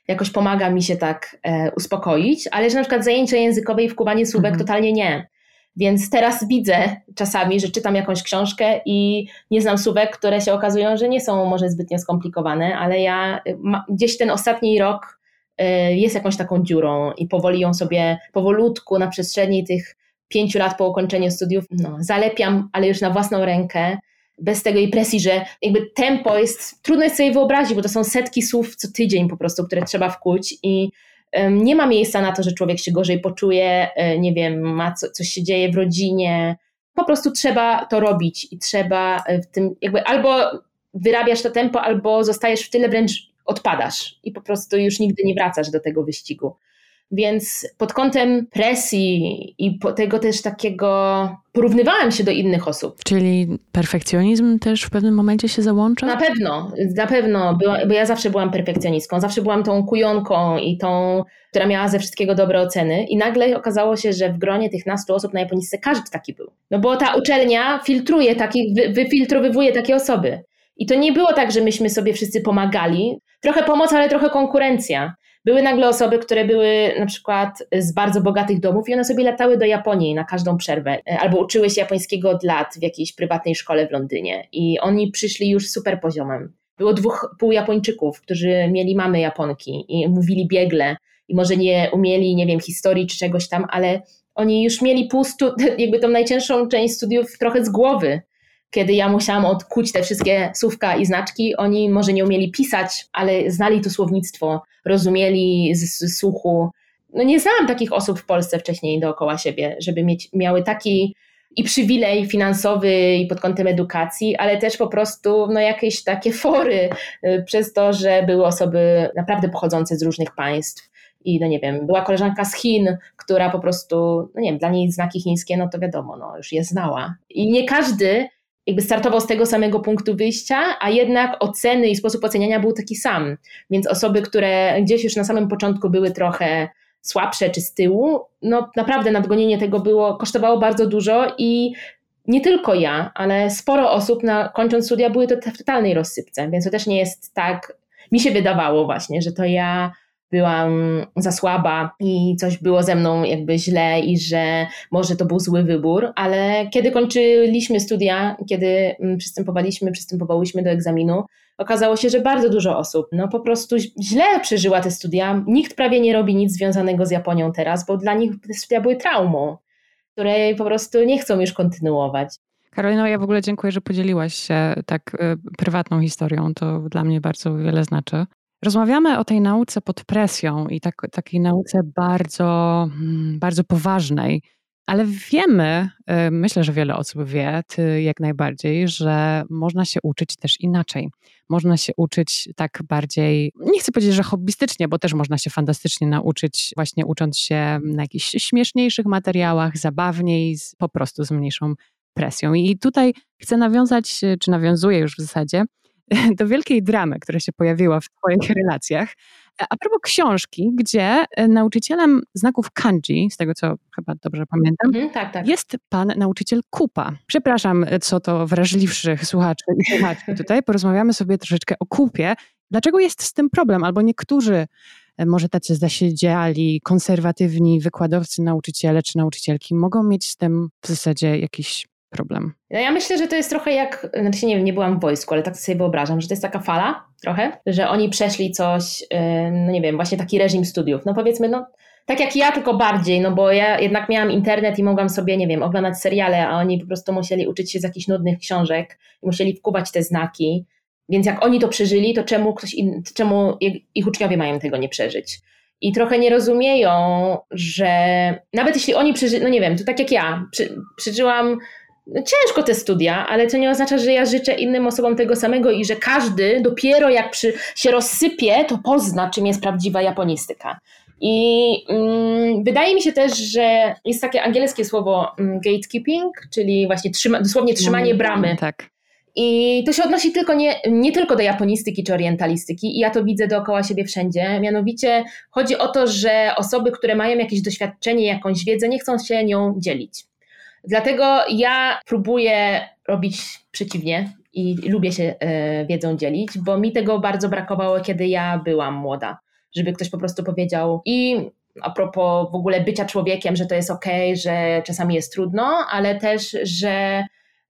jakoś pomaga mi się tak e, uspokoić, ale że na przykład zajęcia językowe i wkuwanie słówek mhm. totalnie nie. Więc teraz widzę czasami, że czytam jakąś książkę i nie znam słówek, które się okazują, że nie są może zbytnio skomplikowane, ale ja ma, gdzieś ten ostatni rok y, jest jakąś taką dziurą i powoli ją sobie powolutku na przestrzeni tych pięciu lat po ukończeniu studiów no, zalepiam, ale już na własną rękę bez tego i presji, że jakby tempo jest, trudno jest sobie wyobrazić, bo to są setki słów co tydzień po prostu, które trzeba wkuć i nie ma miejsca na to, że człowiek się gorzej poczuje, e, nie wiem, ma co, coś się dzieje w rodzinie, po prostu trzeba to robić i trzeba e, w tym jakby albo wyrabiasz to tempo, albo zostajesz w tyle, wręcz odpadasz i po prostu już nigdy nie wracasz do tego wyścigu. Więc pod kątem presji i tego też takiego porównywałem się do innych osób. Czyli perfekcjonizm też w pewnym momencie się załącza? Na pewno, na pewno, była, bo ja zawsze byłam perfekcjonistką, zawsze byłam tą kujonką i tą, która miała ze wszystkiego dobre oceny i nagle okazało się, że w gronie tych nastu osób na japonistyce każdy taki był. No bo ta uczelnia filtruje takich, wy, wyfiltrowywuje takie osoby. I to nie było tak, że myśmy sobie wszyscy pomagali. Trochę pomoc, ale trochę konkurencja. Były nagle osoby, które były na przykład z bardzo bogatych domów i one sobie latały do Japonii na każdą przerwę, e, albo uczyły się japońskiego od lat w jakiejś prywatnej szkole w Londynie i oni przyszli już super poziomem. Było dwóch półjapończyków, którzy mieli mamy Japonki i mówili biegle i może nie umieli, nie wiem, historii czy czegoś tam, ale oni już mieli pół stu, [laughs] jakby tą najcięższą część studiów trochę z głowy kiedy ja musiałam odkuć te wszystkie słówka i znaczki, oni może nie umieli pisać, ale znali to słownictwo, rozumieli z, z słuchu. No nie znałam takich osób w Polsce wcześniej dookoła siebie, żeby mieć, miały taki i przywilej finansowy i pod kątem edukacji, ale też po prostu no, jakieś takie fory y, przez to, że były osoby naprawdę pochodzące z różnych państw I no nie wiem, była koleżanka z Chin, która po prostu, no nie wiem, dla niej znaki chińskie, no to wiadomo, no już je znała. I nie każdy jakby startował z tego samego punktu wyjścia, a jednak oceny i sposób oceniania był taki sam. Więc osoby, które gdzieś już na samym początku były trochę słabsze czy z tyłu, no naprawdę nadgonienie tego było, kosztowało bardzo dużo i nie tylko ja, ale sporo osób na, kończąc studia były to w totalnej rozsypce, więc to też nie jest tak, mi się wydawało właśnie, że to ja byłam za słaba i coś było ze mną jakby źle i że może to był zły wybór, ale kiedy kończyliśmy studia, kiedy mm, przystępowaliśmy, przystępowałyśmy do egzaminu, okazało się, że bardzo dużo osób no po prostu źle przeżyła te studia. Nikt prawie nie robi nic związanego z Japonią teraz, bo dla nich te studia były traumą, której po prostu nie chcą już kontynuować. Karolino, ja w ogóle dziękuję, że podzieliłaś się tak y, prywatną historią. To dla mnie bardzo wiele znaczy. Rozmawiamy o tej nauce pod presją i tak, takiej nauce bardzo, mm, bardzo poważnej, ale wiemy, y, myślę, że wiele osób wie, ty jak najbardziej, że można się uczyć też inaczej. Można się uczyć tak bardziej, nie chcę powiedzieć, że hobbystycznie, bo też można się fantastycznie nauczyć, właśnie ucząc się na jakichś śmieszniejszych materiałach, zabawniej, po prostu z mniejszą presją. I tutaj chcę nawiązać, czy nawiązuję już w zasadzie, [laughs] do wielkiej dramy, która się pojawiła w Twoich relacjach. A propos książki, gdzie e, nauczycielem znaków kanji, z tego co chyba dobrze pamiętam, mhm, tak, tak. jest pan nauczyciel Kupa. Przepraszam, e, co to wrażliwszych słuchaczy i słuchaczki [laughs] tutaj. Porozmawiamy sobie troszeczkę o Kupie. Dlaczego jest z tym problem? Albo niektórzy e, może tacy zasiedziali, konserwatywni wykładowcy, nauczyciele czy nauczycielki mogą mieć z tym w zasadzie jakiś problem. No ja myślę, że to jest trochę jak, znaczy nie wiem, nie byłam w wojsku, ale tak sobie wyobrażam, że to jest taka fala trochę, że oni przeszli coś, no nie wiem, właśnie taki reżim studiów. No powiedzmy, no tak jak ja, tylko bardziej, no bo ja jednak miałam internet i mogłam sobie, nie wiem, oglądać seriale, a oni po prostu musieli uczyć się z jakichś nudnych książek i musieli wkuwać te znaki. Więc jak oni to przeżyli, to czemu ktoś inny, czemu ich uczniowie mają tego nie przeżyć? I trochę nie rozumieją, że nawet jeśli oni przeżyli, no nie wiem, to tak jak ja, przy, przeżyłam ciężko te studia, ale to nie oznacza, że ja życzę innym osobom tego samego i że każdy dopiero jak przy, się rozsypie, to pozna, czym jest prawdziwa japonistyka. I mm, wydaje mi się też, że jest takie angielskie słowo mm, gatekeeping, czyli właśnie trzyma, dosłownie trzymanie mm, bramy. Tak. I to się odnosi tylko nie, nie tylko do japonistyki czy orientalistyki, i ja to widzę dookoła siebie wszędzie. Mianowicie chodzi o to, że osoby, które mają jakieś doświadczenie, jakąś wiedzę, nie chcą się nią dzielić. Dlatego ja próbuję robić przeciwnie i lubię się e, wiedzą dzielić, bo mi tego bardzo brakowało, kiedy ja byłam młoda. Żeby ktoś po prostu powiedział i a propos w ogóle bycia człowiekiem, że to jest ok, że czasami jest trudno, ale też, że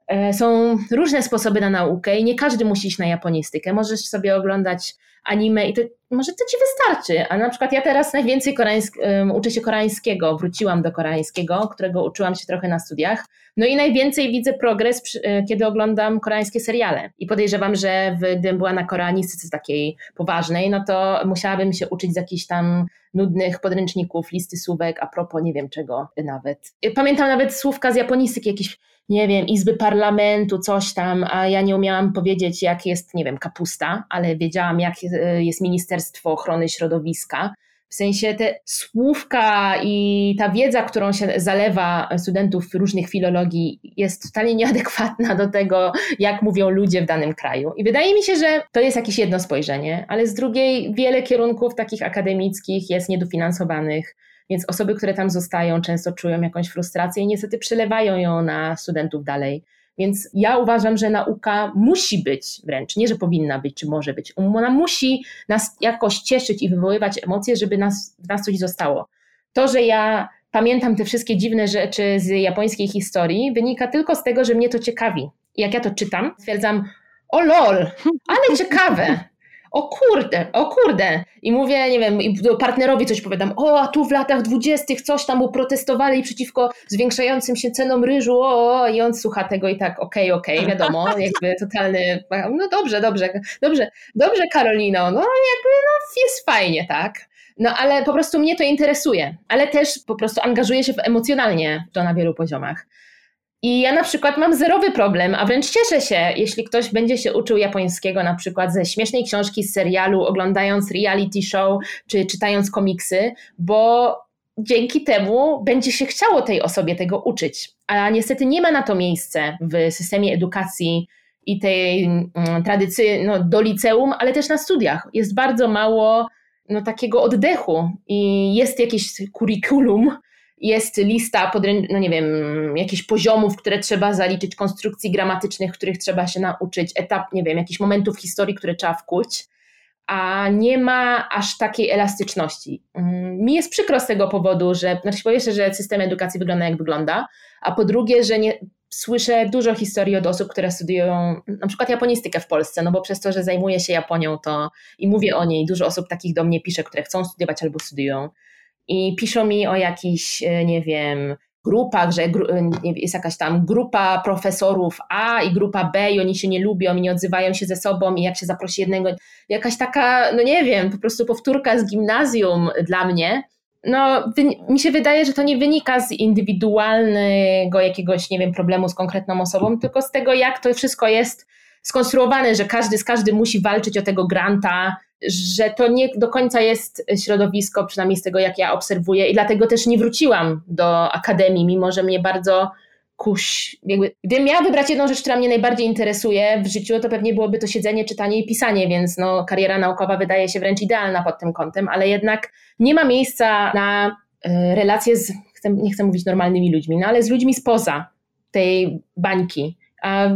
e, są różne sposoby na naukę i nie każdy musi iść na japonistykę. Możesz sobie oglądać anime i to może to ci wystarczy. A na przykład ja teraz najwięcej koreańsk, um, uczę się koreańskiego, wróciłam do koreańskiego, którego uczyłam się trochę na studiach. No i najwięcej widzę progres, przy, e, kiedy oglądam koreańskie seriale. I podejrzewam, że gdybym była na koreanistyce takiej poważnej, no to musiałabym się uczyć z jakichś tam nudnych podręczników, listy słówek, a propos nie wiem czego nawet. Pamiętam nawet słówka z japonistyki, jakieś nie wiem, izby parlamentu, coś tam, a ja nie umiałam powiedzieć, jak jest, nie wiem, kapusta, ale wiedziałam, jak jest Ministerstwo Ochrony Środowiska. W sensie te słówka i ta wiedza, którą się zalewa studentów różnych filologii, jest totalnie nieadekwatna do tego, jak mówią ludzie w danym kraju. I wydaje mi się, że to jest jakieś jedno spojrzenie, ale z drugiej wiele kierunków takich akademickich jest niedofinansowanych więc osoby, które tam zostają, często czują jakąś frustrację i niestety przelewają ją na studentów dalej. Więc ja uważam, że nauka musi być wręcz, nie że powinna być, czy może być. Ona musi nas jakoś cieszyć i wywoływać emocje, żeby nas, w nas coś zostało. To, że ja pamiętam te wszystkie dziwne rzeczy z japońskiej historii, wynika tylko z tego, że mnie to ciekawi. Jak ja to czytam, stwierdzam, o lol, ale ciekawe o kurde, o kurde. I mówię, nie wiem, partnerowi coś powiadam, o, a tu w latach dwudziestych coś tam, bo protestowali przeciwko zwiększającym się cenom ryżu, o, o i on słucha tego i tak, okej, okay, okej, okay, wiadomo, [laughs] jakby totalny, no dobrze, dobrze, dobrze, dobrze Karolino, no jakby, no jest fajnie, tak. No ale po prostu mnie to interesuje, ale też po prostu angażuję się emocjonalnie to na wielu poziomach. I ja na przykład mam zerowy problem, a wręcz cieszę się, jeśli ktoś będzie się uczył japońskiego na przykład ze śmiesznej książki z serialu, oglądając reality show czy czytając komiksy, bo dzięki temu będzie się chciało tej osobie tego uczyć. A niestety nie ma na to miejsce w systemie edukacji i tej mm, tradycji no, do liceum, ale też na studiach. Jest bardzo mało no, takiego oddechu i jest jakieś kurikulum, jest lista, podrę- no nie wiem, jakichś poziomów, które trzeba zaliczyć, konstrukcji gramatycznych, których trzeba się nauczyć, etap, nie wiem, jakichś momentów historii, które trzeba wkuć, a nie ma aż takiej elastyczności. Mm, mi jest przykro z tego powodu, że, znaczy po pierwsze, że system edukacji wygląda jak wygląda, a po drugie, że nie, słyszę dużo historii od osób, które studiują na przykład japonistykę w Polsce, no bo przez to, że zajmuję się Japonią to i mówię o niej, dużo osób takich do mnie pisze, które chcą studiować albo studiują i piszą mi o jakichś, e, nie wiem, grupach, że e, jest jakaś tam grupa profesorów A i grupa B i oni się nie lubią i nie odzywają się ze sobą i jak się zaprosi jednego, jakaś taka, no nie wiem, po prostu powtórka z gimnazjum dla mnie. No, mi się wydaje, że to nie wynika z indywidualnego jakiegoś, nie wiem, problemu z konkretną osobą, tylko z tego, jak to wszystko jest skonstruowane, że każdy z każdym musi walczyć o tego granta, że to nie do końca jest środowisko, przynajmniej z tego jak ja obserwuję, i dlatego też nie wróciłam do akademii, mimo że mnie bardzo kuś. Jakby, gdybym miała wybrać jedną rzecz, która mnie najbardziej interesuje w życiu, to pewnie byłoby to siedzenie, czytanie i pisanie, więc no, kariera naukowa wydaje się wręcz idealna pod tym kątem, ale jednak nie ma miejsca na y, relacje z, nie chcę mówić normalnymi ludźmi, no ale z ludźmi spoza tej bańki.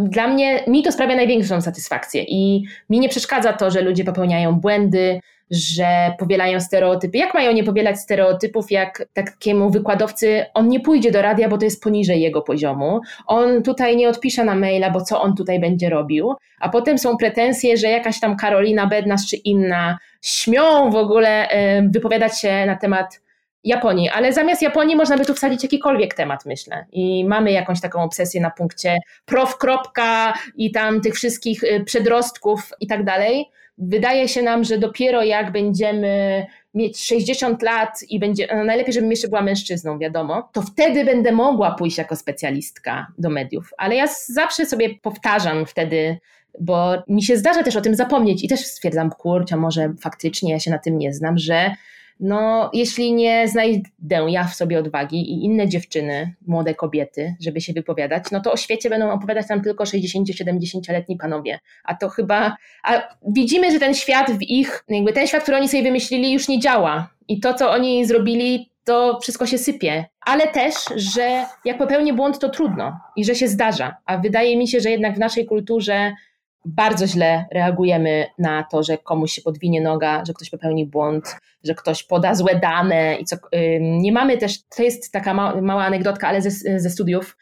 Dla mnie, mi to sprawia największą satysfakcję i mi nie przeszkadza to, że ludzie popełniają błędy, że powielają stereotypy. Jak mają nie powielać stereotypów, jak takiemu wykładowcy, on nie pójdzie do radia, bo to jest poniżej jego poziomu, on tutaj nie odpisze na maila, bo co on tutaj będzie robił, a potem są pretensje, że jakaś tam Karolina Bednarz czy inna śmią w ogóle wypowiadać się na temat Japonii, ale zamiast Japonii można by tu wsadzić jakikolwiek temat, myślę. I mamy jakąś taką obsesję na punkcie prof. Kropka i tam tych wszystkich y, przedrostków i tak dalej. Wydaje się nam, że dopiero jak będziemy mieć 60 lat i będzie, no najlepiej, żebym jeszcze była mężczyzną, wiadomo, to wtedy będę mogła pójść jako specjalistka do mediów. Ale ja zawsze sobie powtarzam wtedy, bo mi się zdarza też o tym zapomnieć i też stwierdzam, kurczę, może faktycznie ja się na tym nie znam, że no jeśli nie znajdę ja w sobie odwagi i inne dziewczyny, młode kobiety, żeby się wypowiadać, no to o świecie będą opowiadać nam tylko 60-70-letni panowie. A to chyba, a widzimy, że ten świat w ich, jakby ten świat, który oni sobie wymyślili już nie działa. I to, co oni zrobili, to wszystko się sypie. Ale też, że jak popełni błąd, to trudno i że się zdarza. A wydaje mi się, że jednak w naszej kulturze bardzo źle reagujemy na to, że komuś się podwinie noga, że ktoś popełni błąd, że ktoś poda złe dane i co. Nie mamy też, to jest taka mała, mała anegdotka, ale ze, ze studiów.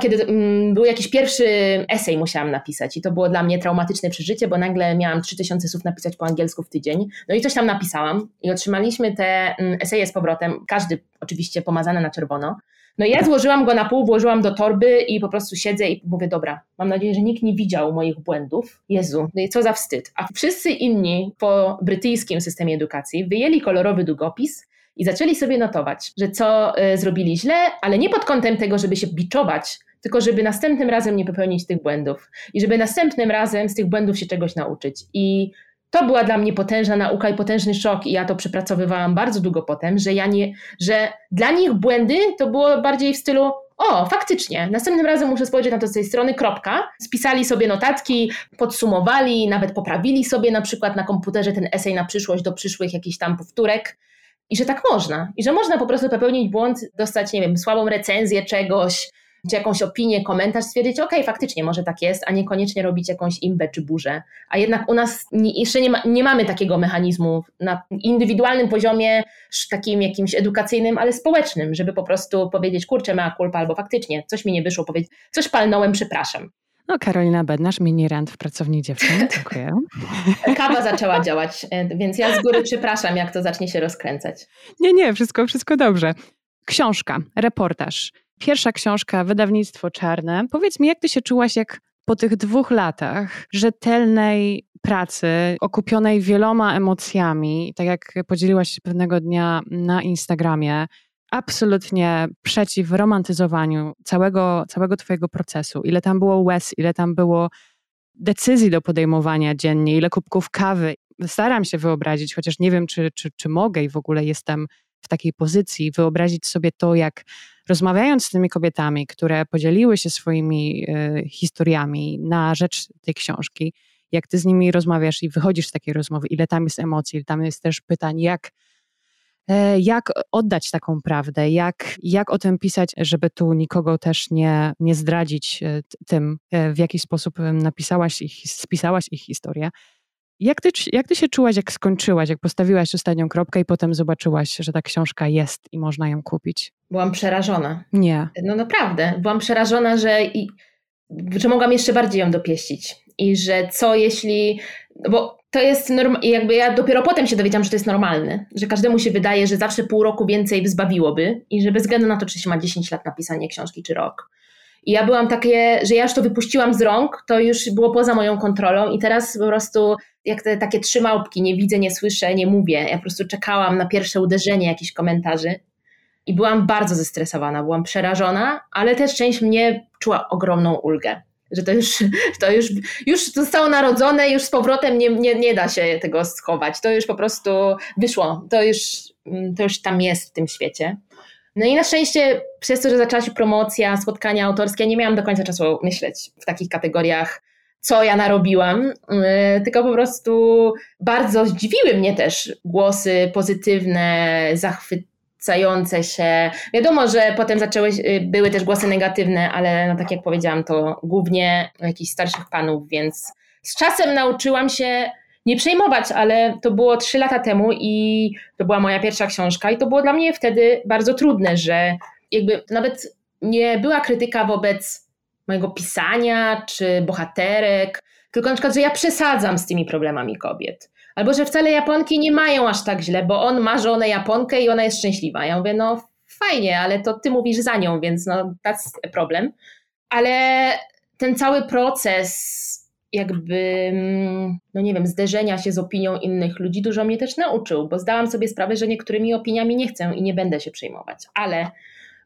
Kiedy był jakiś pierwszy esej musiałam napisać i to było dla mnie traumatyczne przeżycie, bo nagle miałam 3000 słów napisać po angielsku w tydzień. No i coś tam napisałam i otrzymaliśmy te eseje z powrotem, każdy oczywiście pomazany na czerwono. No ja złożyłam go na pół, włożyłam do torby i po prostu siedzę i mówię, dobra, mam nadzieję, że nikt nie widział moich błędów. Jezu, no i co za wstyd. A wszyscy inni po brytyjskim systemie edukacji wyjęli kolorowy długopis i zaczęli sobie notować, że co y, zrobili źle, ale nie pod kątem tego, żeby się biczować, tylko żeby następnym razem nie popełnić tych błędów i żeby następnym razem z tych błędów się czegoś nauczyć. I to była dla mnie potężna nauka i potężny szok i ja to przepracowywałam bardzo długo potem, że ja nie, że dla nich błędy to było bardziej w stylu o, faktycznie, następnym razem muszę spojrzeć na to z tej strony, kropka. Spisali sobie notatki, podsumowali, nawet poprawili sobie na przykład na komputerze ten esej na przyszłość do przyszłych jakichś tam powtórek. I że tak można. I że można po prostu popełnić błąd, dostać, nie wiem, słabą recenzję czegoś, czy jakąś opinię, komentarz, stwierdzić, ok, faktycznie może tak jest, a niekoniecznie robić jakąś imbę czy burzę. A jednak u nas nie, jeszcze nie, ma, nie mamy takiego mechanizmu na indywidualnym poziomie, takim jakimś edukacyjnym, ale społecznym, żeby po prostu powiedzieć, kurczę, mea culpa, albo faktycznie coś mi nie wyszło, powiedzieć, coś palnąłem, przepraszam. No, Karolina Bednarz, mini rant w pracowni dziewczyn. [laughs] Dziękuję. Kawa zaczęła działać, e, więc ja z góry przepraszam, jak to zacznie się rozkręcać. Nie, nie, wszystko, wszystko dobrze. Książka, reportaż. Pierwsza książka, wydawnictwo czarne. Powiedz mi, jak ty się czułaś, jak po tych dwóch latach rzetelnej pracy, okupionej wieloma emocjami, tak jak podzieliłaś się pewnego dnia na Instagramie, absolutnie przeciw romantyzowaniu całego, całego Twojego procesu. Ile tam było łez, ile tam było decyzji do podejmowania dziennie, ile kubków kawy. Staram się wyobrazić, chociaż nie wiem, czy, czy, czy mogę i w ogóle jestem w takiej pozycji, wyobrazić sobie to, jak rozmawiając z tymi kobietami, które podzieliły się swoimi y, historiami na rzecz tej książki, jak ty z nimi rozmawiasz i wychodzisz z takiej rozmowy, ile tam jest emocji, ile tam jest też pytań, jak E, jak oddać taką prawdę, jak, jak o tym pisać, żeby tu nikogo też nie, nie zdradzić e, tym, e, w jaki sposób napisałaś ich, spisałaś ich historię. Jak ty, jak ty się czułaś, jak skończyłaś, jak postawiłaś ostatnią kropkę i potem zobaczyłaś, że ta książka jest i można ją kupić? Byłam przerażona. Nie. No naprawdę. Byłam przerażona, że, i, że mogłam jeszcze bardziej ją dopieścić. I że co jeśli. Bo to jest norm- jakby ja dopiero potem się dowiedziałam, że to jest normalne, że każdemu się wydaje, że zawsze pół roku więcej zbawiłoby i że bez względu na to, czy się ma 10 lat na pisanie książki czy rok. I ja byłam takie, że ja już to wypuściłam z rąk, to już było poza moją kontrolą i teraz po prostu jak te takie trzy małpki, nie widzę, nie słyszę, nie mówię. Ja po prostu czekałam na pierwsze uderzenie jakichś komentarzy i byłam bardzo zestresowana, byłam przerażona, ale też część mnie czuła ogromną ulgę że to już, [laughs] to już, już zostało narodzone, już z powrotem nie, nie, nie da się tego schować. To już po prostu wyszło, to już, to już tam jest w tym świecie. No i na szczęście przez to, że zaczęła się promocja, spotkania autorskie, nie miałam do końca czasu myśleć w takich kategoriach, co ja narobiłam, yy, tylko po prostu bardzo zdziwiły mnie też głosy pozytywne, zachwycające się. Wiadomo, że potem zaczęły, y, były też głosy negatywne, ale no tak jak powiedziałam, to głównie jakichś starszych panów, więc z czasem nauczyłam się nie przejmować, ale to było trzy lata temu i to była moja pierwsza książka i to było dla mnie wtedy bardzo trudne, że jakby nawet nie była krytyka wobec mojego pisania czy bohaterek, tylko na przykład, że ja przesadzam z tymi problemami kobiet. Albo że wcale Japonki nie mają aż tak źle, bo on ma żonę Japonkę i ona jest szczęśliwa. Ja mówię, no fajnie, ale to ty mówisz za nią, więc no that's problem. Ale ten cały proces jakby, mm, no nie wiem, zderzenia się z opinią innych ludzi. Dużo mnie też nauczył, bo zdałam sobie sprawę, że niektórymi opiniami nie chcę i nie będę się przejmować, ale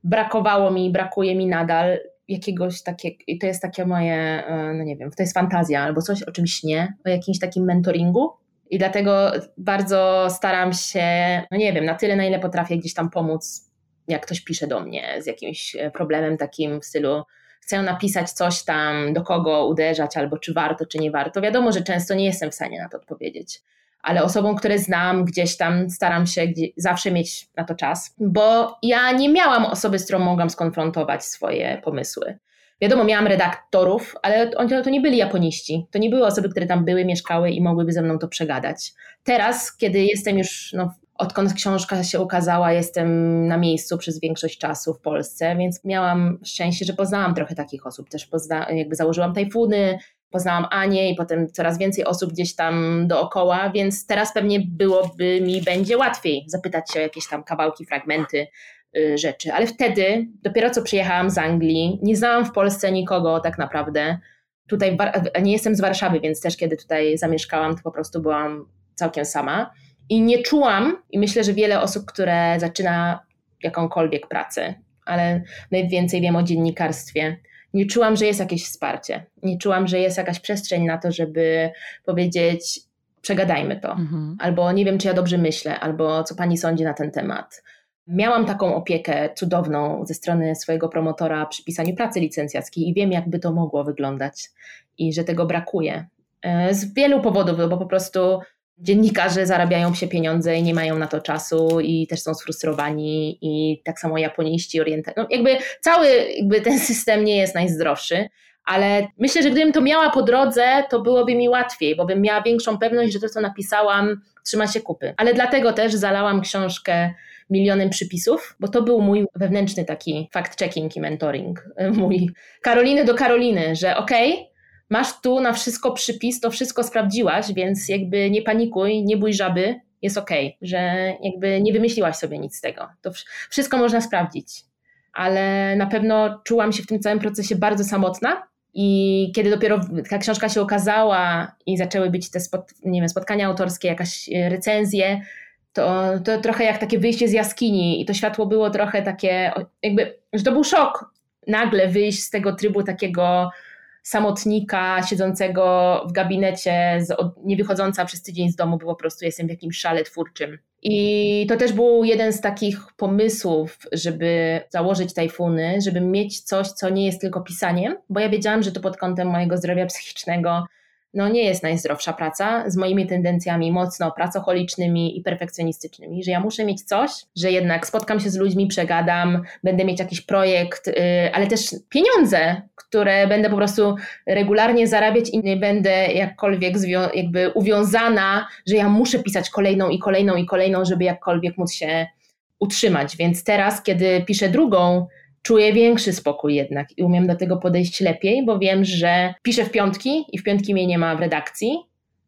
brakowało mi, brakuje mi nadal jakiegoś takiego, i to jest takie moje, e, no nie wiem, to jest fantazja albo coś o czymś nie, o jakimś takim mentoringu, i dlatego bardzo staram się, no nie wiem, na tyle, na ile potrafię gdzieś tam pomóc, jak ktoś pisze do mnie z jakimś e, problemem takim w stylu, chcę napisać coś tam, do kogo uderzać, albo czy warto, czy nie warto. Wiadomo, że często nie jestem w stanie na to odpowiedzieć, ale osobom, które znam, gdzieś tam staram się zawsze mieć na to czas, bo ja nie miałam osoby, z którą mogłam skonfrontować swoje pomysły. Wiadomo, miałam redaktorów, ale oni to nie byli japoniści. To nie były osoby, które tam były, mieszkały i mogłyby ze mną to przegadać. Teraz, kiedy jestem już, no, odkąd książka się ukazała, jestem na miejscu przez większość czasu w Polsce, więc miałam szczęście, że poznałam trochę takich osób. Też pozna, jakby założyłam tajfuny, poznałam Anię i potem coraz więcej osób gdzieś tam dookoła, więc teraz pewnie byłoby mi będzie łatwiej zapytać się o jakieś tam kawałki, fragmenty Y, rzeczy. Ale wtedy, dopiero co przyjechałam z Anglii, nie znałam w Polsce nikogo tak naprawdę. Tutaj nie jestem z Warszawy, więc też kiedy tutaj zamieszkałam, to po prostu byłam całkiem sama. I nie czułam, i myślę, że wiele osób, które zaczyna jakąkolwiek pracę, ale najwięcej wiem o dziennikarstwie, nie czułam, że jest jakieś wsparcie. Nie czułam, że jest jakaś przestrzeń na to, żeby powiedzieć, przegadajmy to. Mhm. Albo nie wiem, czy ja dobrze myślę, albo co pani sądzi na ten temat Miałam taką opiekę cudowną ze strony swojego promotora przy pisaniu pracy licencjackiej i wiem, jakby to mogło wyglądać i że tego brakuje. E, z wielu powodów, bo po prostu dziennikarze zarabiają się pieniądze i nie mają na to czasu i też są sfrustrowani i tak samo japoniści, orientalni. No jakby cały jakby ten [laughs] system nie jest najzdrowszy, ale myślę, że gdybym to miała po drodze, to byłoby mi łatwiej, bo bym miała większą pewność, że to, co napisałam, trzyma się kupy. Ale dlatego też zalałam książkę milionem przypisów, bo to był mój wewnętrzny taki fact-checking i mentoring. [laughs] Mój Karoliny do Karoliny, że okej, okay, masz tu na wszystko przypis, to wszystko sprawdziłaś, więc jakby nie panikuj, nie bój żaby, jest okej, okay, że jakby nie wymyśliłaś sobie nic z tego. To wszystko można sprawdzić. Ale na pewno czułam się w tym całym procesie bardzo samotna, i kiedy dopiero ta książka się okazała i zaczęły być te spot, nie wiem, spotkania autorskie, jakaś recenzje, to, to trochę jak takie wyjście z jaskini i to światło było trochę takie, jakby, że to był szok nagle wyjść z tego trybu takiego samotnika siedzącego w gabinecie, z, nie wychodząca przez tydzień z domu, bo po prostu jestem w jakimś szale twórczym. I to też był jeden z takich pomysłów, żeby założyć tajfuny, żeby mieć coś, co nie jest tylko pisaniem, bo ja wiedziałam, że to pod kątem mojego zdrowia psychicznego no nie jest najzdrowsza praca z moimi tendencjami mocno pracocholicznymi i perfekcjonistycznymi, że ja muszę mieć coś, że jednak spotkam się z ludźmi, przegadam, będę mieć jakiś projekt, yy, ale też pieniądze, które będę po prostu regularnie zarabiać i nie będę jakkolwiek jakby uwiązana, że ja muszę pisać kolejną i kolejną i kolejną, żeby jakkolwiek móc się utrzymać. Więc teraz, kiedy piszę drugą, czuję większy spokój jednak i umiem do tego podejść lepiej, bo wiem, że piszę w piątki i w piątki mnie nie ma w redakcji,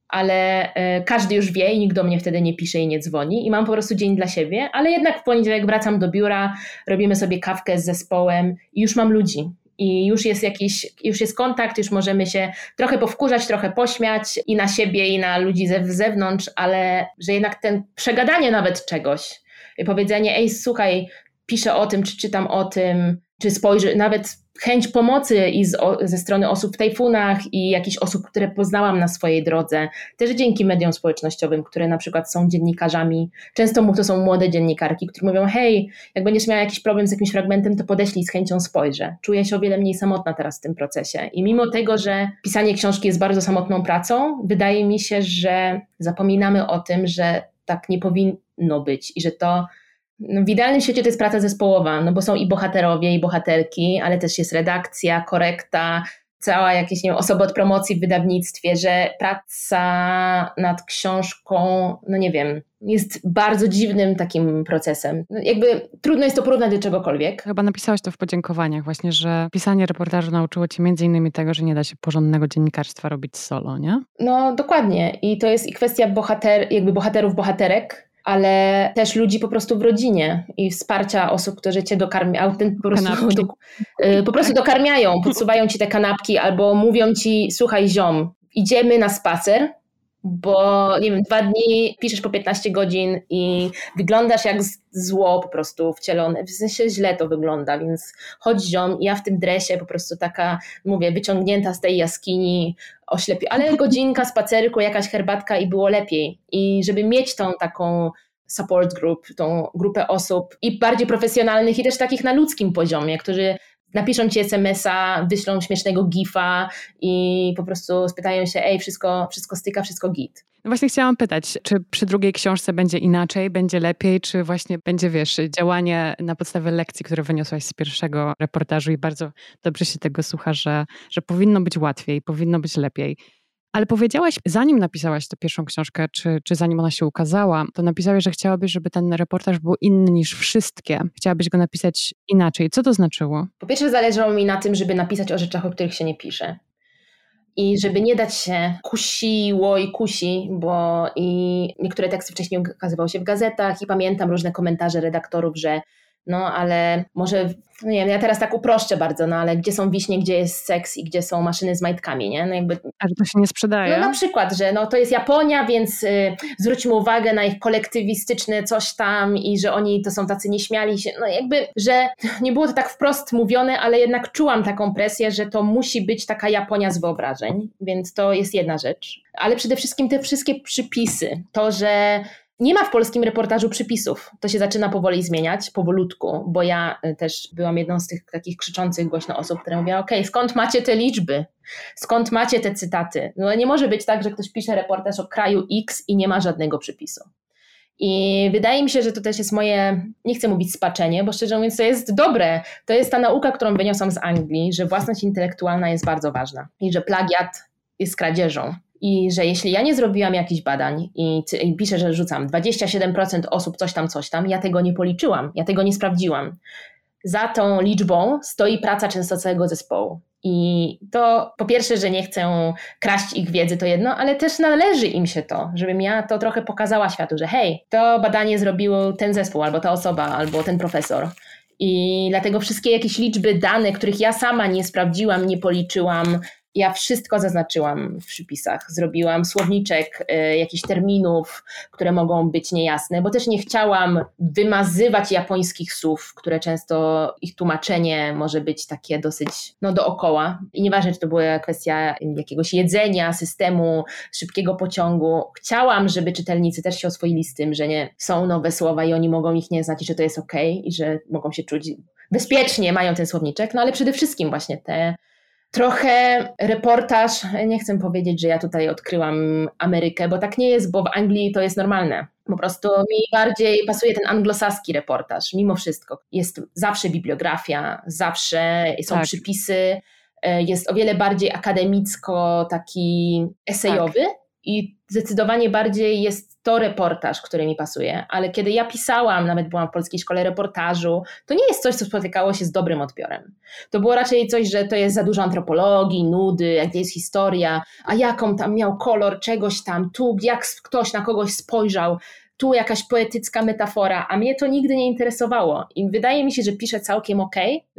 ale y, każdy już wie i nikt do mnie wtedy nie pisze i nie dzwoni i mam po prostu dzień dla siebie, ale jednak w poniedziałek wracam do biura, robimy sobie kawkę z zespołem i już mam ludzi. I już jest jakiś, już jest kontakt, już możemy się trochę powkurzać, trochę pośmiać i na siebie, i na ludzi ze zewnątrz, ale że jednak ten przegadanie nawet czegoś, powiedzenie, ej, słuchaj, piszę o tym, czy czytam o tym, czy spojrzę, nawet chęć pomocy i z, o, ze strony osób w tajfunach i jakichś osób, które poznałam na swojej drodze, też dzięki mediom społecznościowym, które na przykład są dziennikarzami. Często to są młode dziennikarki, które mówią: Hej, jak będziesz miała jakiś problem z jakimś fragmentem, to podeślij z chęcią spojrzę. Czuję się o wiele mniej samotna teraz w tym procesie. I mimo tego, że pisanie książki jest bardzo samotną pracą, wydaje mi się, że zapominamy o tym, że tak nie powinno być i że to w idealnym świecie to jest praca zespołowa, no bo są i bohaterowie, i bohaterki, ale też jest redakcja, korekta, cała jakieś, nie wiem, osoby od promocji w wydawnictwie, że praca nad książką, no nie wiem, jest bardzo dziwnym takim procesem. No jakby trudno jest to porównać do czegokolwiek. Chyba napisałaś to w podziękowaniach właśnie, że pisanie reportażu nauczyło cię między innymi tego, że nie da się porządnego dziennikarstwa robić solo, nie? No dokładnie i to jest i kwestia bohater, jakby bohaterów, bohaterek, ale też ludzi po prostu w rodzinie i wsparcia osób, które cię dokarmiają, po prostu, do, y, po prostu dokarmiają, podsuwają ci te kanapki albo mówią ci, słuchaj ziom, idziemy na spacer, bo nie wiem, dwa dni piszesz po 15 godzin i wyglądasz jak zło po prostu wcielone, w sensie źle to wygląda, więc chodź ziom, ja w tym dresie po prostu taka, mówię, wyciągnięta z tej jaskini, oślepi, ale godzinka spacerku, jakaś herbatka i było lepiej. I żeby mieć tą taką support group, tą grupę osób i bardziej profesjonalnych i też takich na ludzkim poziomie, którzy napiszą ci SMS-a, wyślą śmiesznego gifa i po prostu spytają się, ej, wszystko, wszystko styka, wszystko git. No właśnie chciałam pytać, czy przy drugiej książce będzie inaczej, będzie lepiej, czy właśnie będzie, wiesz, działanie na podstawie lekcji, które wyniosłaś z pierwszego reportażu i bardzo dobrze się tego słucha, że, że powinno być łatwiej, powinno być lepiej. Ale powiedziałaś, zanim napisałaś tę pierwszą książkę, czy, czy zanim ona się ukazała, to napisałaś, że chciałabyś, żeby ten reportaż był inny niż wszystkie. Chciałabyś go napisać inaczej. Co to znaczyło? Po pierwsze, zależało mi na tym, żeby napisać o rzeczach, o których się nie pisze. I żeby nie dać się kusiło i kusi, bo i niektóre teksty wcześniej ukazywały się w gazetach i pamiętam różne komentarze redaktorów, że no ale może, no nie wiem, ja teraz tak uproszczę bardzo, no ale gdzie są wiśnie, gdzie jest seks i gdzie są maszyny z majtkami, nie? No jakby... A że to się nie sprzedaje? No na przykład, że no to jest Japonia, więc y, zwróćmy uwagę na ich kolektywistyczne coś tam i że oni to są tacy nieśmiali się, no jakby, że [laughs] nie było to tak wprost mówione, ale jednak czułam taką presję, że to musi być taka Japonia z wyobrażeń, więc to jest jedna rzecz. Ale przede wszystkim te wszystkie przypisy, to, że nie ma w polskim reportażu przypisów. To się zaczyna powoli zmieniać, powolutku, bo ja y, też byłam jedną z tych takich krzyczących głośno osób, które mówiła, ok, skąd macie te liczby? Skąd macie te cytaty? No nie może być tak, że ktoś pisze reportaż o kraju X i nie ma żadnego przypisu. I wydaje mi się, że to też jest moje, nie chcę mówić spaczenie, bo szczerze mówiąc to jest dobre. To jest ta nauka, którą wyniosłam z Anglii, że własność intelektualna jest bardzo ważna i że plagiat jest kradzieżą i że jeśli ja nie zrobiłam jakichś badań i, i piszę, że rzucam 27% osób coś tam, coś tam, ja tego nie policzyłam, ja tego nie sprawdziłam. Za tą liczbą stoi praca często całego zespołu. I to po pierwsze, że nie chcę kraść ich wiedzy, to jedno, ale też należy im się to, żebym ja to trochę pokazała światu, że hej, to badanie zrobił ten zespół, albo ta osoba, albo ten profesor. I dlatego wszystkie jakieś liczby, dane, których ja sama nie sprawdziłam, nie policzyłam, Ja wszystko zaznaczyłam w przypisach. Zrobiłam słowniczek y, jakichś terminów, które mogą być niejasne, bo też nie chciałam wymazywać japońskich słów, które często ich tłumaczenie może być takie dosyć no, dookoła. I nieważne, czy to była kwestia jakiegoś jedzenia, systemu, szybkiego pociągu. Chciałam, żeby czytelnicy też się oswoili z tym, że nie są nowe słowa i oni mogą ich nie znać i że to jest ok i że mogą się czuć bezpiecznie, mają ten słowniczek, no ale przede wszystkim właśnie te trochę reportaż, nie chcę powiedzieć, że ja tutaj odkryłam Amerykę, bo tak nie jest, bo w Anglii to jest normalne. Po prostu mi bardziej pasuje ten anglosaski reportaż, mimo wszystko. Jest zawsze bibliografia, zawsze są tak. przypisy, e, jest o wiele bardziej akademicko taki esejowy tak. I zdecydowanie bardziej jest to reportaż, który mi pasuje, ale kiedy ja pisałam, nawet byłam w Polskiej Szkole Reportażu, to nie jest coś, co spotykało się z dobrym odbiorem. To było raczej coś, że to jest za dużo antropologii, nudy, jak jest historia, a jaką tam miał kolor czegoś tam, tu jak ktoś na kogoś spojrzał, tu jakaś poetycka metafora, a mnie to nigdy nie interesowało. I wydaje mi się, że piszę całkiem ok,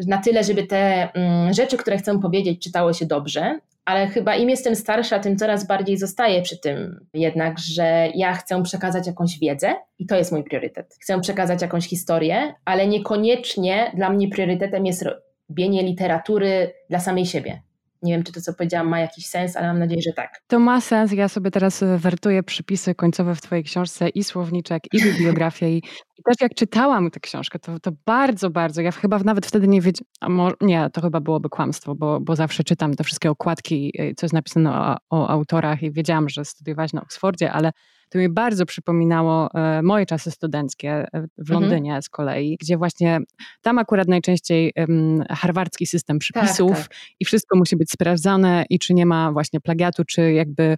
na tyle, żeby te mm, rzeczy, które chcę powiedzieć, czytało się dobrze, ale chyba im jestem starsza, tym coraz bardziej zostaję przy tym jednak, że ja chcę przekazać jakąś wiedzę i to jest mój priorytet. Chcę przekazać jakąś historię, ale niekoniecznie dla mnie priorytetem jest robienie literatury dla samej siebie. Nie wiem, czy to, co powiedziałam, ma jakiś sens, ale mam nadzieję, że tak. To ma sens. Ja sobie teraz e, wertuję przypisy końcowe w Twojej książce i słowniczek, i bibliografię. I, I, też jak czytałam tę książkę, to, to bardzo, bardzo. Ja chyba nawet wtedy nie wiedziałam. Nie, to chyba byłoby kłamstwo, bo, bo zawsze czytam te wszystkie okładki, e, co jest napisane o, o autorach i wiedziałam, że studiowałaś na Oksfordzie, ale to mi bardzo przypominało e, moje czasy studenckie e, w mhm. Londynie mhm. z kolei, gdzie właśnie tam akurat najczęściej harwardzki system przypisów tak, tak. i wszystko musi być sprawdzane i czy nie ma właśnie plagiatu, czy jakby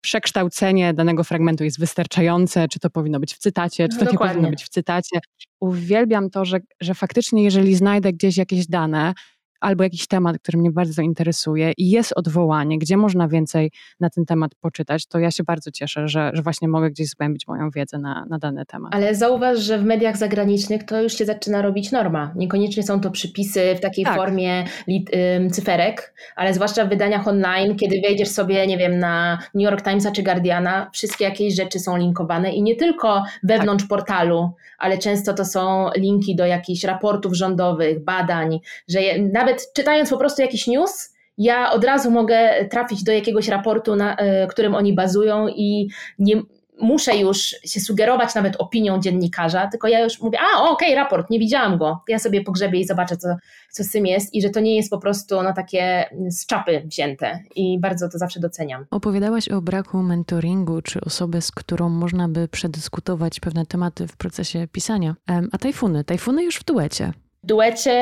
przekształcenie danego fragmentu jest wystarczające, czy to powinno być w cytacie, czy to Dokładnie. nie powinno być w cytacie. Uwielbiam to, że, że faktycznie jeżeli znajdę gdzieś jakieś dane, albo jakiś temat, który mnie bardzo interesuje i jest odwołanie, gdzie można więcej na ten temat poczytać, to ja się bardzo cieszę, że, że właśnie mogę gdzieś zgłębić moją wiedzę na, na dany temat. Ale zauważ, że w mediach zagranicznych to już się zaczyna robić norma. Niekoniecznie są to przypisy w takiej tak. formie lit, ym, cyferek, ale zwłaszcza w wydaniach online, kiedy wejdziesz sobie, nie wiem, na New York Timesa czy Guardiana, wszystkie jakieś rzeczy są linkowane i nie tylko wewnątrz tak. portalu, ale często to są linki do jakichś raportów rządowych, badań, że je, nawet czytając po prostu jakiś news, ja od razu mogę trafić do jakiegoś raportu, na y, którym oni bazują i nie muszę już się sugerować nawet opinią dziennikarza, tylko ja już mówię, a okej, okay, raport, nie widziałam go, ja sobie pogrzebię i zobaczę, co, co z tym jest. I że to nie jest po prostu no, takie z czapy wzięte. I bardzo to zawsze doceniam. Opowiadałaś o braku mentoringu, czy osoby, z którą można by przedyskutować pewne tematy w procesie pisania. A tajfuny, tajfuny już w duecie duecie,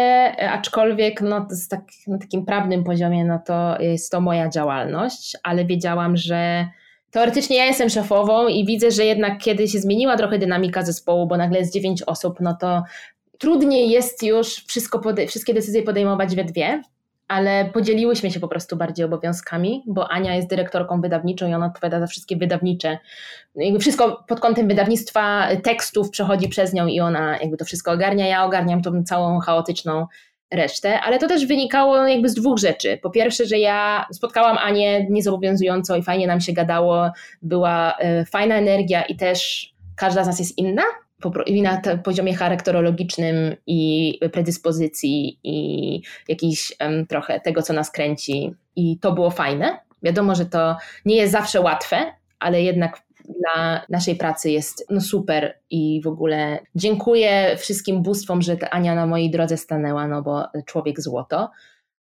aczkolwiek no, tak, na takim prawnym poziomie no to jest to moja działalność, ale wiedziałam, że teoretycznie ja jestem szefową i widzę, że jednak kiedy się zmieniła trochę dynamika zespołu, bo nagle jest dziewięć osób, no to trudniej jest już wszystko wszystkie decyzje podejmować we dwie ale podzieliłyśmy się po prostu bardziej obowiązkami, bo Ania jest dyrektorką wydawniczą i ona odpowiada za wszystkie wydawnicze. Jakby wszystko pod kątem wydawnictwa tekstów przechodzi przez nią i ona jakby to wszystko ogarnia. Ja ogarniam tą całą chaotyczną resztę, ale to też wynikało jakby z dwóch rzeczy. Po pierwsze, że ja spotkałam Anię niezobowiązująco i fajnie nam się gadało, była e, fajna energia i też każda z nas jest inna, i na poziomie charakterologicznym i predyspozycji i jakiś um, trochę tego, co nas kręci. I to było fajne. Wiadomo, że to nie jest zawsze łatwe, ale jednak dla naszej pracy jest no super i w ogóle dziękuję wszystkim bóstwom, że Ania na mojej drodze stanęła, no bo człowiek złoto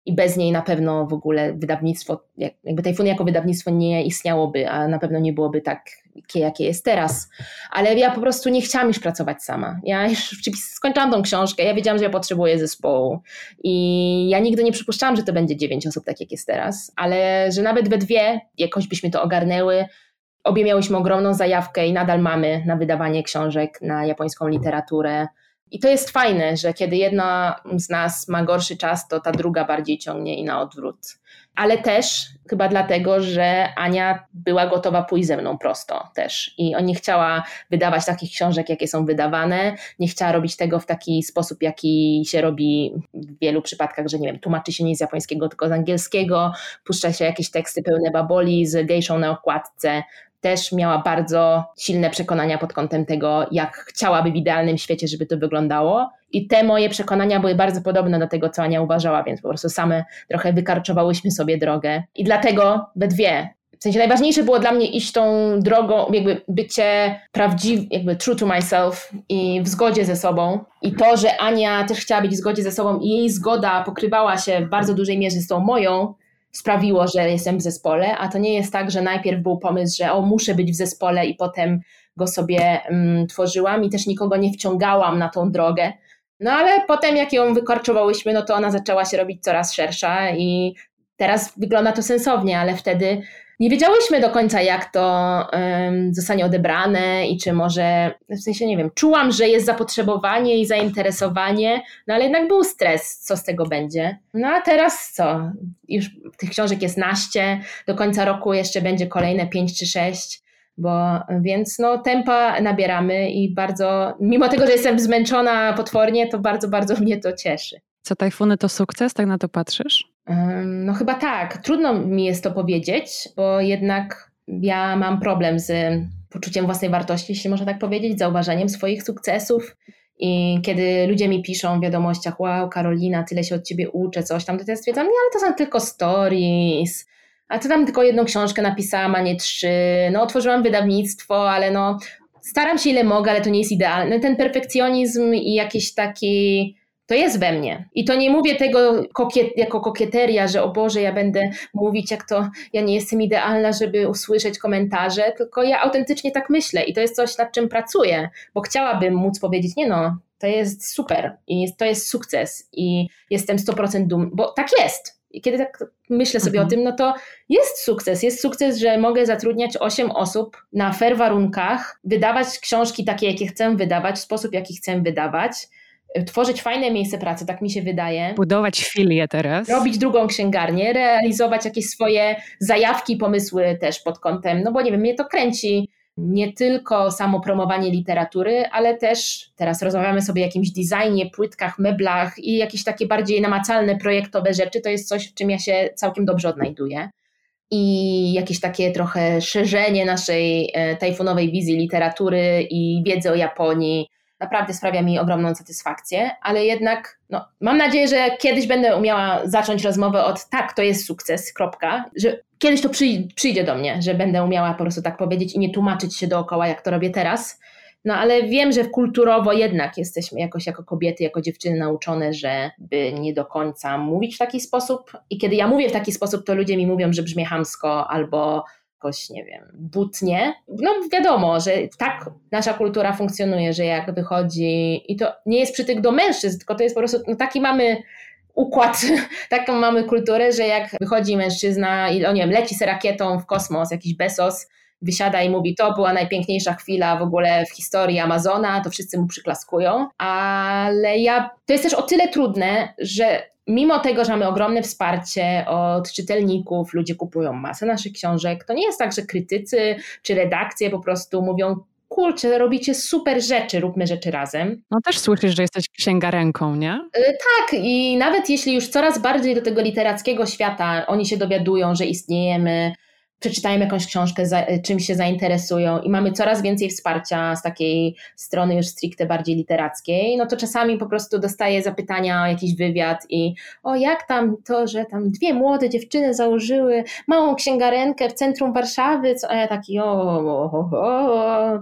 i bez niej na pewno w ogóle wydawnictwo, jakby Tajfun jako wydawnictwo nie istniałoby, a na pewno nie byłoby tak, jakie jest teraz. Ale ja po prostu nie chciałam już pracować sama. Ja już skończyłam tą książkę, ja wiedziałam, że ja potrzebuję zespołu i ja nigdy nie przypuszczałam, że to będzie dziewięć osób, tak jak jest teraz, ale że nawet we dwie jakoś byśmy to ogarnęły. Obie miałyśmy ogromną zajawkę i nadal mamy na wydawanie książek na japońską literaturę. I to jest fajne, że kiedy jedna z nas ma gorszy czas, to ta druga bardziej ciągnie i na odwrót. ale też chyba dlatego, że Ania była gotowa pójść ze mną prosto też. I nie chciała wydawać takich książek, jakie są wydawane, nie chciała robić tego w taki sposób, jaki się robi w wielu przypadkach, że nie wiem, tłumaczy się nie z japońskiego, tylko z angielskiego, puszcza się jakieś teksty pełne baboli z gejszą na okładce, też miała bardzo silne przekonania pod kątem tego, jak chciałaby w idealnym świecie, żeby to wyglądało. I te moje przekonania były bardzo podobne do tego, co Ania uważała, więc po prostu same trochę wykarczowałyśmy sobie drogę. I dlatego we dwie. W sensie najważniejsze było dla mnie iść tą drogą, jakby bycie prawdziwy, jakby true to myself i w zgodzie ze sobą. I to, że Ania też chciała być w zgodzie ze sobą i jej zgoda pokrywała się w bardzo dużej mierze z tą moją, sprawiło, że jestem w zespole, a to nie jest tak, że najpierw był pomysł, że o, muszę być w zespole i potem go sobie um, tworzyłam i też nikogo nie wciągałam na tą drogę. No ale potem jak ją wykorczowałyśmy, no to ona zaczęła się robić coraz szersza i teraz wygląda to sensownie, ale wtedy nie wiedziałyśmy do końca, jak to um, zostanie odebrane i czy może, w sensie nie wiem, czułam, że jest zapotrzebowanie i zainteresowanie, no ale jednak był stres, co z tego będzie. No a teraz co? Już tych książek jest naście, do końca roku jeszcze będzie kolejne pięć czy sześć. Bo, więc no, tempa nabieramy i bardzo, mimo tego, że jestem zmęczona potwornie, to bardzo, bardzo mnie to cieszy. Co tajfuny to sukces, tak na to patrzysz? No chyba tak. Trudno mi jest to powiedzieć, bo jednak ja mam problem z poczuciem własnej wartości, jeśli można tak powiedzieć, zauważeniem swoich sukcesów. I kiedy ludzie mi piszą w wiadomościach, wow, Karolina, tyle się od ciebie uczę, coś tam, to ja stwierdzam, nie, ale to są tylko stories, a to tam tylko jedną książkę napisałam, a nie trzy, no otworzyłam wydawnictwo, ale no staram się ile mogę, ale to nie jest idealne. Ten perfekcjonizm i jakiś taki to jest we mnie. I to nie mówię tego kokiet, jako kokieteria, że o Boże, ja będę mówić, jak to ja nie jestem idealna, żeby usłyszeć komentarze, tylko ja autentycznie tak myślę i to jest coś, nad czym pracuję, bo chciałabym móc powiedzieć, nie no, to jest super i to jest sukces i jestem 100% dumna, bo tak jest. I kiedy tak myślę sobie mhm. o tym, no to jest sukces. Jest sukces, że mogę zatrudniać 8 osób na fair warunkach, wydawać książki takie, jakie chcę wydawać, w sposób, jaki chcę wydawać tworzyć fajne miejsce pracy, tak mi się wydaje. Budować filię teraz. Robić drugą księgarnię, realizować jakieś swoje zajawki, pomysły też pod kątem, no bo nie wiem, mnie to kręci nie tylko samo promowanie literatury, ale też teraz rozmawiamy sobie o jakimś designie, płytkach, meblach i jakieś takie bardziej namacalne, projektowe rzeczy. To jest coś, w czym ja się całkiem dobrze odnajduję. I jakieś takie trochę szerzenie naszej e, tajfunowej wizji literatury i wiedzy o Japonii, naprawdę sprawia mi ogromną satysfakcję, ale jednak no, mam nadzieję, że kiedyś będę umiała zacząć rozmowę od tak, to jest sukces, kropka, że kiedyś to przyjdzie do mnie, że będę umiała po prostu tak powiedzieć i nie tłumaczyć się dookoła, jak to robię teraz. No ale wiem, że kulturowo jednak jesteśmy jakoś jako kobiety, jako dziewczyny nauczone, żeby nie do końca mówić w taki sposób. I kiedy ja mówię w taki sposób, to ludzie mi mówią, że brzmi hamsko albo jakoś, nie wiem, butnie. No wiadomo, że tak nasza kultura funkcjonuje, że jak wychodzi, i to nie jest przytyk do mężczyzn, tylko to jest po prostu, no taki mamy układ, [laughs] taką mamy kulturę, że jak wychodzi mężczyzna i, o nie wiem, leci se rakietą w kosmos, jakiś Besos, wysiada i mówi, to była najpiękniejsza chwila w ogóle w historii Amazona, to wszyscy mu przyklaskują, ale ja, to jest też o tyle trudne, że mimo tego, że mamy ogromne wsparcie od czytelników, ludzie kupują masę naszych książek, to nie jest tak, że krytycy czy redakcje po prostu mówią, kurczę, robicie super rzeczy, róbmy rzeczy razem. No też słyszysz, że jesteś księgarenką, nie? Y, tak i nawet jeśli już coraz bardziej do tego literackiego świata oni się dowiadują, że istniejemy, przeczytają jakąś książkę, za, czymś się zainteresują i mamy coraz więcej wsparcia z takiej strony już stricte bardziej literackiej, no to czasami po prostu dostaję zapytania jakiś wywiad i o jak tam to, że tam dwie młode dziewczyny założyły małą księgarenkę w centrum Warszawy, co, ja taki o, o, o, o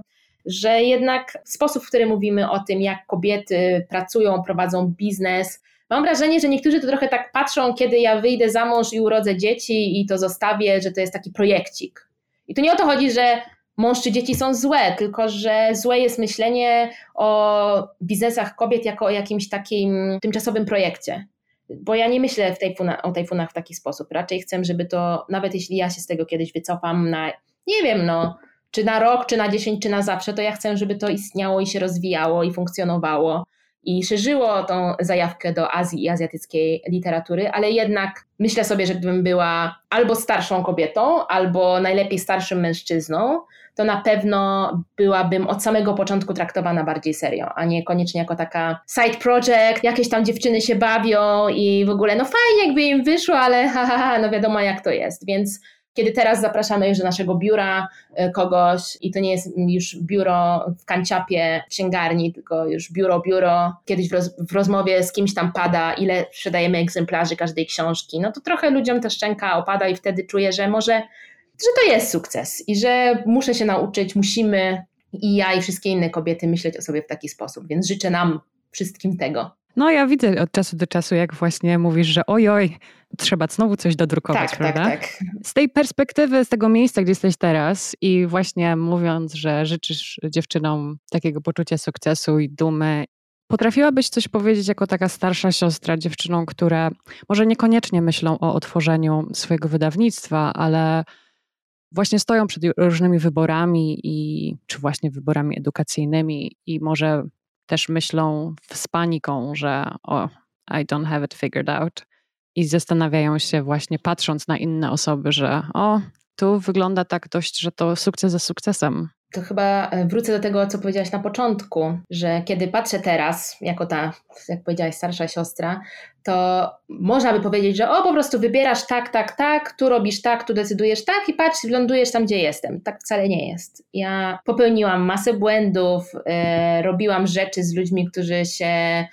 że jednak sposób, w który mówimy o tym, jak kobiety pracują, prowadzą biznes, Mam wrażenie, że niektórzy to trochę tak patrzą, kiedy ja wyjdę za mąż i urodzę dzieci i to zostawię, że to jest taki projekcik. I tu nie o to chodzi, że mąż czy dzieci są złe, tylko że złe jest myślenie o biznesach kobiet jako o jakimś takim tymczasowym projekcie. Bo ja nie myślę w tajfuna, o tajfunach w taki sposób. Raczej chcę, żeby to, nawet jeśli ja się z tego kiedyś wycofam na, nie wiem, no, czy na rok, czy na dziesięć, czy na zawsze, to ja chcę, żeby to istniało i się rozwijało i funkcjonowało i szerzyło tą zajawkę do Azji i azjatyckiej literatury, ale jednak myślę sobie, że gdybym była albo starszą kobietą, albo najlepiej starszym mężczyzną, to na pewno byłabym od samego początku traktowana bardziej serio, a nie koniecznie jako taka side project, jakieś tam dziewczyny się bawią i w ogóle no fajnie jakby im wyszło, ale [laughs] ha, ha, ha no wiadomo jak to jest, więc kiedy teraz zapraszamy już do naszego biura e, kogoś i to nie jest już biuro w kanciapie księgarni, tylko już biuro, biuro, kiedyś w, roz, w rozmowie z kimś tam pada, ile sprzedajemy egzemplarzy każdej książki, no to trochę ludziom ta szczęka opada i wtedy czuję, że może, że to jest sukces i że muszę się nauczyć, musimy i ja i wszystkie inne kobiety myśleć o sobie w taki sposób, więc życzę nam wszystkim tego. No ja widzę od czasu do czasu, jak właśnie mówisz, że ojoj, trzeba znowu coś dodrukować, tak, prawda? Tak, tak. Z tej perspektywy, z tego miejsca, gdzie jesteś teraz i właśnie mówiąc, że życzysz dziewczynom takiego poczucia sukcesu i dumy, potrafiłabyś coś powiedzieć jako taka starsza siostra dziewczynom, które może niekoniecznie myślą o otworzeniu swojego wydawnictwa, ale właśnie stoją przed różnymi wyborami i czy właśnie wyborami edukacyjnymi i może też myślą z paniką, że o, I don't have it figured out i zastanawiają się właśnie patrząc na inne osoby, że o, tu wygląda tak dość, że to sukces za sukcesem. To chyba e, wrócę do tego, co powiedziałaś na początku, że kiedy patrzę teraz, jako ta, jak powiedziałaś, starsza siostra, to można by powiedzieć, że o, po prostu wybierasz tak, tak, tak, tu robisz tak, tu decydujesz tak i patrz, lądujesz tam, gdzie jestem. Tak wcale nie jest. Ja popełniłam masę błędów, e, robiłam rzeczy z ludźmi, którzy się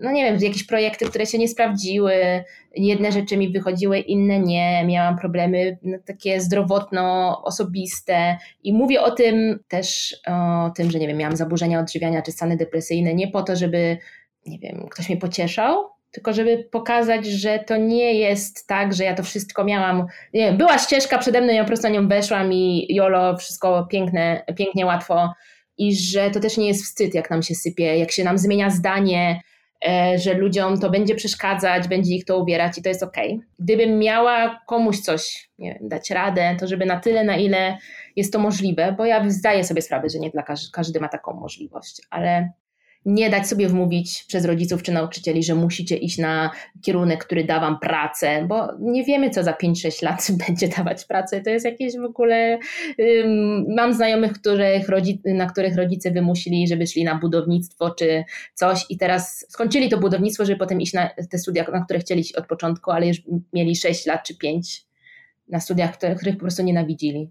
no nie wiem, jakieś projekty, które się nie sprawdziły, jedne rzeczy mi wychodziły, inne nie, miałam problemy no, takie zdrowotno-osobiste. I mówię o tym też, o tym, że nie wiem, miałam zaburzenia odżywiania czy stany depresyjne, nie po to, żeby, nie wiem, ktoś mnie pocieszał, tylko żeby pokazać, że to nie jest tak, że ja to wszystko miałam, nie wiem, była ścieżka przede mną, ja po prostu na nią weszłam i jolo, wszystko piękne, pięknie, łatwo. I że to też nie jest wstyd, jak nam się sypie, jak się nam zmienia zdanie, że ludziom to będzie przeszkadzać, będzie ich to ubierać i to jest ok. Gdybym miała komuś coś wiem, dać radę, to żeby na tyle, na ile jest to możliwe, bo ja zdaję sobie sprawę, że nie dla każdy, każdy ma taką możliwość, ale nie dać sobie wmówić przez rodziców czy nauczycieli, że musicie iść na kierunek, który da wam pracę, bo nie wiemy, co za 5-6 lat [laughs] będzie dawać pracę. To jest jakieś w ogóle. Mam znajomych, których na których rodzice wymusili, żeby szli na budownictwo czy coś, i teraz skończyli to budownictwo, żeby potem iść na te studia, na które chcieli od początku, ale już mieli 6 lat czy 5 na studiach, których po prostu nienawidzili.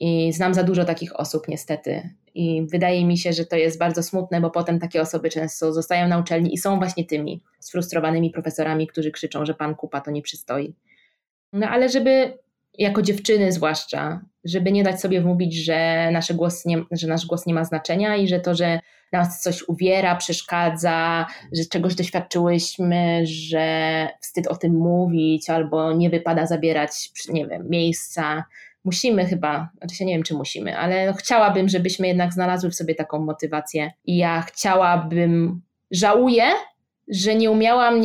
I znam za dużo takich osób, niestety. I wydaje mi się, że to jest bardzo smutne, bo potem takie osoby często zostają na uczelni i są właśnie tymi sfrustrowanymi profesorami, którzy krzyczą, że pan kupa to nie przystoi. No ale żeby, jako dziewczyny zwłaszcza, żeby nie dać sobie wmówić, że, nasz głos nie, że nasz głos nie ma znaczenia i że to, że nas coś uwiera, przeszkadza, że czegoś doświadczyłyśmy, że wstyd o tym mówić albo nie wypada zabierać, nie wiem, miejsca musimy chyba, znaczy się nie wiem, czy musimy, ale chciałabym, żebyśmy jednak znalazły w sobie taką motywację. I ja chciałabym, żałuję, że nie umiałam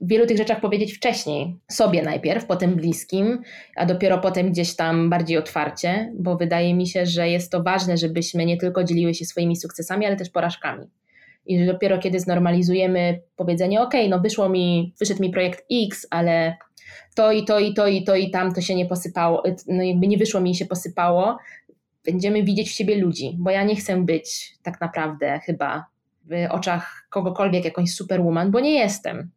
w wielu tych rzeczach powiedzieć wcześniej. Sobie najpierw, potem bliskim, a dopiero potem gdzieś tam bardziej otwarcie, bo wydaje mi się, że jest to ważne, żebyśmy nie tylko dzieliły się swoimi sukcesami, ale też porażkami. I że dopiero kiedy znormalizujemy powiedzenie, ok, no wyszło mi, wyszedł mi projekt X, ale to i to i to i to i tam to się nie posypało, no jakby nie wyszło mi się posypało, będziemy widzieć w siebie ludzi, bo ja nie chcę być tak naprawdę chyba w oczach kogokolwiek jakąś superwoman, bo nie jestem.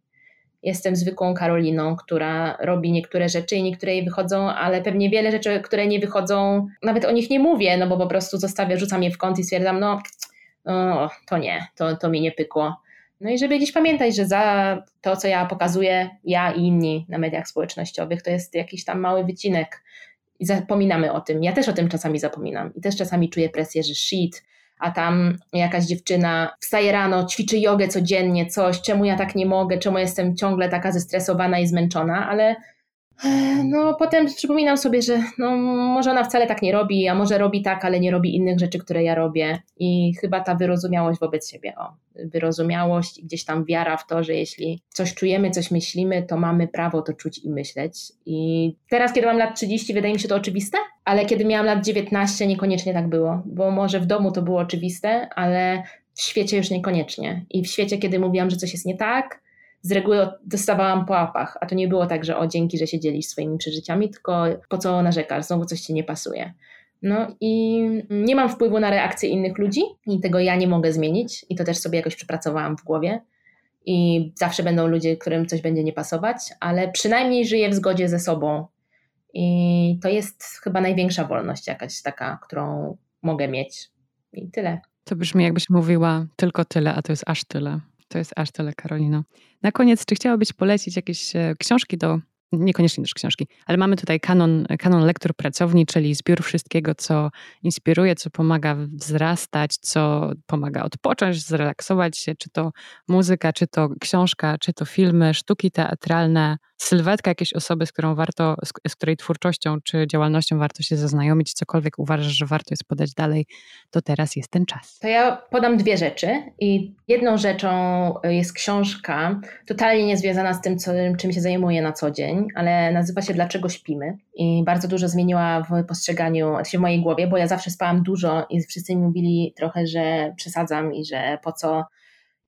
Jestem zwykłą Karoliną, która robi niektóre rzeczy i niektóre jej wychodzą, ale pewnie wiele rzeczy, które nie wychodzą, nawet o nich nie mówię, no bo po prostu zostawię, rzucam je w kąt i stwierdzam, no, no to nie, to, to mi nie pykło. No i żeby gdzieś pamiętać, że za to, co ja pokazuję, ja i inni na mediach społecznościowych, to jest jakiś tam mały wycinek. I zapominamy o tym. Ja też o tym czasami zapominam. I też czasami czuję presję, że shit, a tam jakaś dziewczyna wstaje rano, ćwiczy jogę codziennie, coś, czemu ja tak nie mogę, czemu jestem ciągle taka zestresowana i zmęczona, ale no potem przypominam sobie, że no, może ona wcale tak nie robi, a może robi tak, ale nie robi innych rzeczy, które ja robię. I chyba ta wyrozumiałość wobec siebie, o, wyrozumiałość i gdzieś tam wiara w to, że jeśli coś czujemy, coś myślimy, to mamy prawo to czuć i myśleć. I teraz, kiedy mam lat 30, wydaje mi się to oczywiste, ale kiedy miałam lat 19, niekoniecznie tak było, bo może w domu to było oczywiste, ale w świecie już niekoniecznie. I w świecie, kiedy mówiłam, że coś jest nie tak, z reguły dostawałam po łapach, a to nie było tak, że o dzięki, że się dzielisz swoimi przeżyciami, tylko po co narzekasz, znowu coś ci nie pasuje. No i nie mam wpływu na reakcje innych ludzi i tego ja nie mogę zmienić i to też sobie jakoś przepracowałam w głowie. I zawsze będą ludzie, którym coś będzie nie pasować, ale przynajmniej żyję w zgodzie ze sobą. I to jest chyba największa wolność jakaś taka, którą mogę mieć. I tyle. To brzmi jakbyś mówiła tylko tyle, a to jest aż tyle. To jest aż tyle, Karolino. Na koniec, czy chciałabyś polecić jakieś e, książki do niekoniecznie też książki, ale mamy tutaj kanon, kanon lektur pracowni, czyli zbiór wszystkiego, co inspiruje, co pomaga wzrastać, co pomaga odpocząć, zrelaksować się, czy to muzyka, czy to książka, czy to filmy, sztuki teatralne, sylwetka jakiejś osoby, z którą warto, z, której twórczością czy działalnością warto się zaznajomić, cokolwiek uważasz, że warto jest podać dalej, to teraz jest ten czas. To ja podam dwie rzeczy i jedną rzeczą jest książka, totalnie niezwiązana z tym, co, czym się zajmuję na co dzień, ale nazywa się Dlaczego śpimy i bardzo dużo zmieniła w postrzeganiu, w mojej głowie, bo ja zawsze spałam dużo i wszyscy mi mówili trochę, że przesadzam i że po co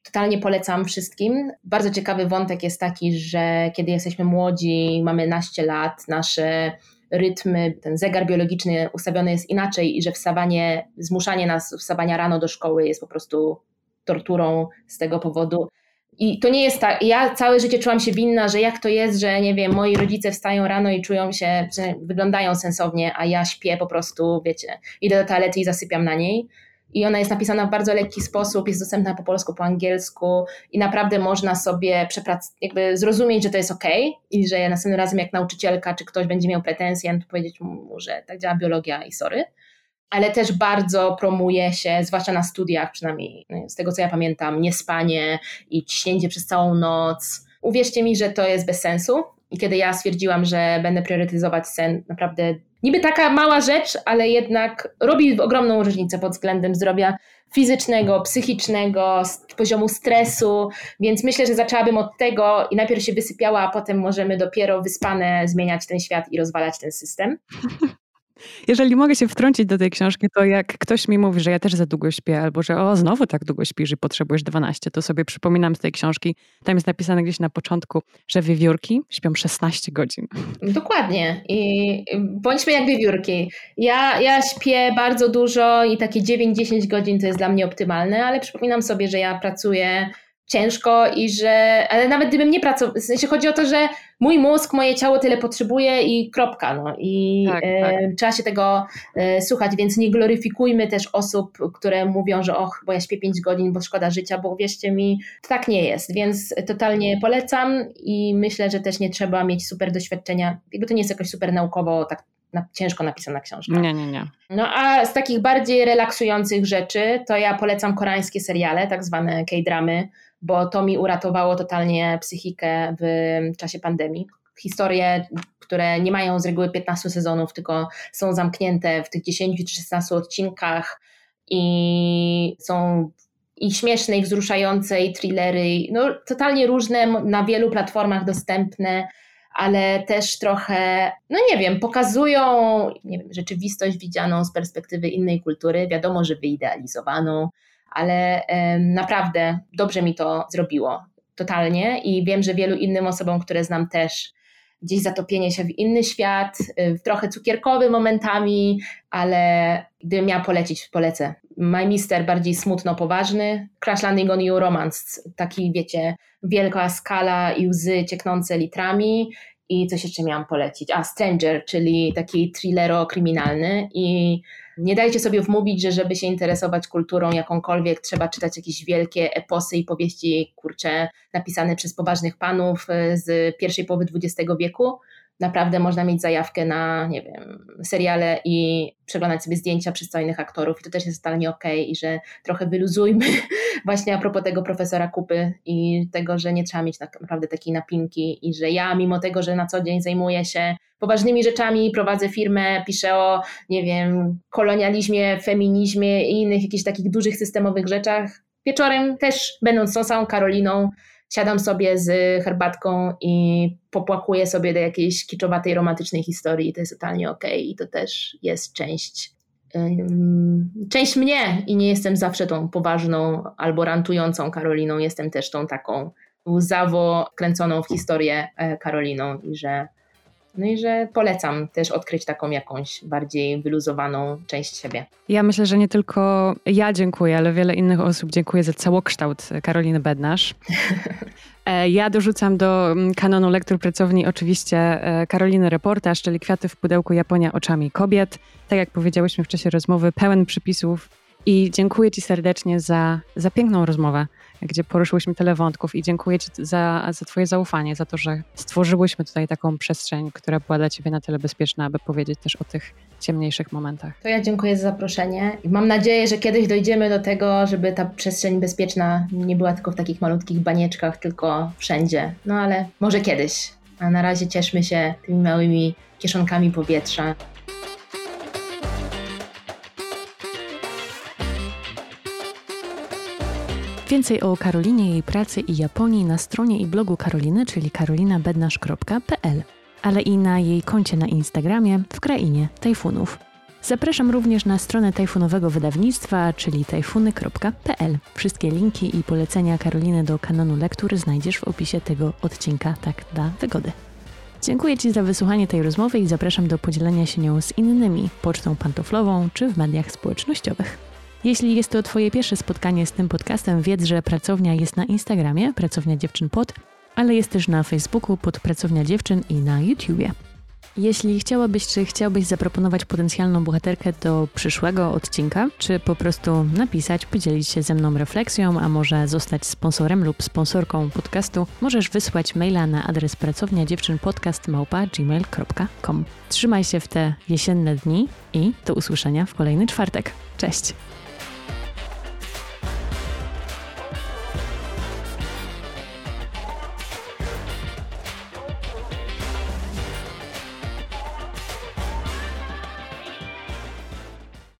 Totalnie polecam wszystkim. Bardzo ciekawy wątek jest taki, że kiedy jesteśmy młodzi, mamy naście lat, nasze rytmy, ten zegar biologiczny ustawiony jest inaczej i że wstawanie, zmuszanie nas wstawania rano do szkoły jest po prostu torturą z tego powodu. I to nie jest tak, ja całe życie czułam się winna, że jak to jest, że nie wiem, moi rodzice wstają rano i czują się, że wyglądają sensownie, a ja śpię po prostu, wiecie, idę do toalety i zasypiam na niej i ona jest napisana w bardzo lekki sposób, jest dostępna po polsku, po angielsku i naprawdę można sobie przeprac- jakby zrozumieć, że to jest ok i że następnym razem jak nauczycielka czy ktoś będzie miał pretensje, to powiedzieć mu, że tak działa biologia i sorry. Ale też bardzo promuje się, zwłaszcza na studiach, przynajmniej z tego co ja pamiętam, niespanie i ciśnięcie przez całą noc. Uwierzcie mi, że to jest bez sensu. I kiedy ja stwierdziłam, że będę priorytetyzować sen, naprawdę niby taka mała rzecz, ale jednak robi ogromną różnicę pod względem zdrowia fizycznego, psychicznego, poziomu stresu, więc myślę, że zaczęłabym od tego i najpierw się wysypiała, a potem możemy dopiero wyspane zmieniać ten świat i rozwalać ten system. Jeżeli mogę się wtrącić do tej książki, to jak ktoś mi mówi, że ja też za długo śpię, albo że o, znowu tak długo śpisz i potrzebujesz 12, to sobie przypominam z tej książki, tam jest napisane gdzieś na początku, że wiewiórki śpią 16 godzin. Dokładnie. I bądźmy jak wiewiórki. Ja, ja śpię bardzo dużo i takie 9-10 godzin to jest dla mnie optymalne, ale przypominam sobie, że ja pracuję ciężko i że, ale nawet gdybym nie pracował, w sensie chodzi o to, że mój mózg, moje ciało tyle potrzebuje i kropka, no i tak, e, tak. trzeba się tego e, słuchać, więc nie gloryfikujmy też osób, które mówią, że och, bo ja śpię 5 godzin, bo szkoda życia, bo uwierzcie mi, tak nie jest, więc totalnie polecam i myślę, że też nie trzeba mieć super doświadczenia, jakby to nie jest jakoś super naukowo tak na, ciężko napisana książka. Nie, nie, nie. No a z takich bardziej relaksujących rzeczy, to ja polecam koreańskie seriale, tak zwane K-dramy, bo to mi uratowało totalnie psychikę w czasie pandemii. Historie, które nie mają z reguły 15 sezonów, tylko są zamknięte w tych 10 czy 16 odcinkach i są i śmieszne, i wzruszające, i thrillery, no totalnie różne, na wielu platformach dostępne, ale też trochę, no nie wiem, pokazują nie wiem, rzeczywistość widzianą z perspektywy innej kultury, wiadomo, że wyidealizowaną, ale naprawdę dobrze mi to zrobiło, totalnie. I wiem, że wielu innym osobom, które znam też, gdzieś zatopienie się w inny świat, y, trochę cukierkowy momentami, ale gdybym miała polecić, polecę. My Mister bardziej smutno poważny, Crash Landing on You Romance, taki wiecie, wielka skala i łzy cieknące litrami i coś jeszcze miałam polecić. A, Stranger, czyli taki thrillero-kryminalny i nie dajcie sobie wmówić, że żeby się interesować kulturą jakąkolwiek, trzeba czytać jakieś wielkie eposy i powieści, kurcze, napisane przez poważnych panów e, z pierwszej połowy XX wieku. Naprawdę można mieć zajawkę na, nie wiem, seriale i przeglądać sobie zdjęcia przystojnych aktorów i to też jest totalnie okej okay, i że trochę wyluzujmy [laughs] właśnie a propos tego profesora Kupy i tego, że nie trzeba mieć naprawdę takiej napinki i że ja mimo tego, że na co dzień zajmuję się poważnymi rzeczami, prowadzę firmę, piszę o, nie wiem, kolonializmie, feminizmie i innych jakichś takich dużych systemowych rzeczach. Wieczorem też, będąc tą samą Karoliną, siadam sobie z herbatką i popłakuję sobie do jakiejś kiczowatej, romantycznej historii i to jest totalnie okej okay. i to też jest część część mnie i nie jestem zawsze tą poważną albo rantującą Karoliną, jestem też tą taką łzawo kręconą w historię e, Karoliną i że no i że polecam też odkryć taką jakąś bardziej wyluzowaną część siebie. Ja myślę, że nie tylko ja dziękuję, ale wiele innych osób dziękuję za całokształt Karoliny Bednarz. [laughs] E, ja dorzucam do mm, kanonu lektur pracowni oczywiście e, Karoliny reportaż, czyli Kwiaty w pudełku Japonia oczami kobiet. Tak jak powiedziałyśmy w czasie rozmowy, pełen przypisów i dziękuję Ci serdecznie za, za piękną rozmowę gdzie poruszyłyśmy tyle wątków i dziękuję Ci za, za Twoje zaufanie, za to, że stworzyłyśmy tutaj taką przestrzeń, która była dla Ciebie na tyle bezpieczna, aby powiedzieć też o tych ciemniejszych momentach. To ja dziękuję za zaproszenie i mam nadzieję, że kiedyś dojdziemy do tego, żeby ta przestrzeń bezpieczna nie była tylko w takich malutkich banieczkach, tylko wszędzie. No ale może kiedyś. A na razie cieszmy się tymi małymi kieszonkami powietrza. Więcej o Karolinie, jej pracy i Japonii na stronie i blogu Karoliny, czyli karolinabednarz.pl, ale i na jej koncie na Instagramie w krainie tajfunów. Zapraszam również na stronę tajfunowego wydawnictwa, czyli tajfuny.pl. Wszystkie linki i polecenia Karoliny do kanonu lektur znajdziesz w opisie tego odcinka Tak dla Wygody. Dziękuję Ci za wysłuchanie tej rozmowy i zapraszam do podzielenia się nią z innymi, pocztą pantoflową czy w mediach społecznościowych. Jeśli jest to Twoje pierwsze spotkanie z tym podcastem, wiedz, że pracownia jest na Instagramie, pracownia dziewczyn pod, ale jest też na Facebooku pod pracownia dziewczyn i na YouTubie. Jeśli chciałabyś, czy chciałbyś zaproponować potencjalną bohaterkę do przyszłego odcinka, czy po prostu napisać, podzielić się ze mną refleksją, a może zostać sponsorem lub sponsorką podcastu, możesz wysłać maila na adres pracownia dziewczynpodcast.gmail.com Trzymaj się w te jesienne dni i do usłyszenia w kolejny czwartek. Cześć!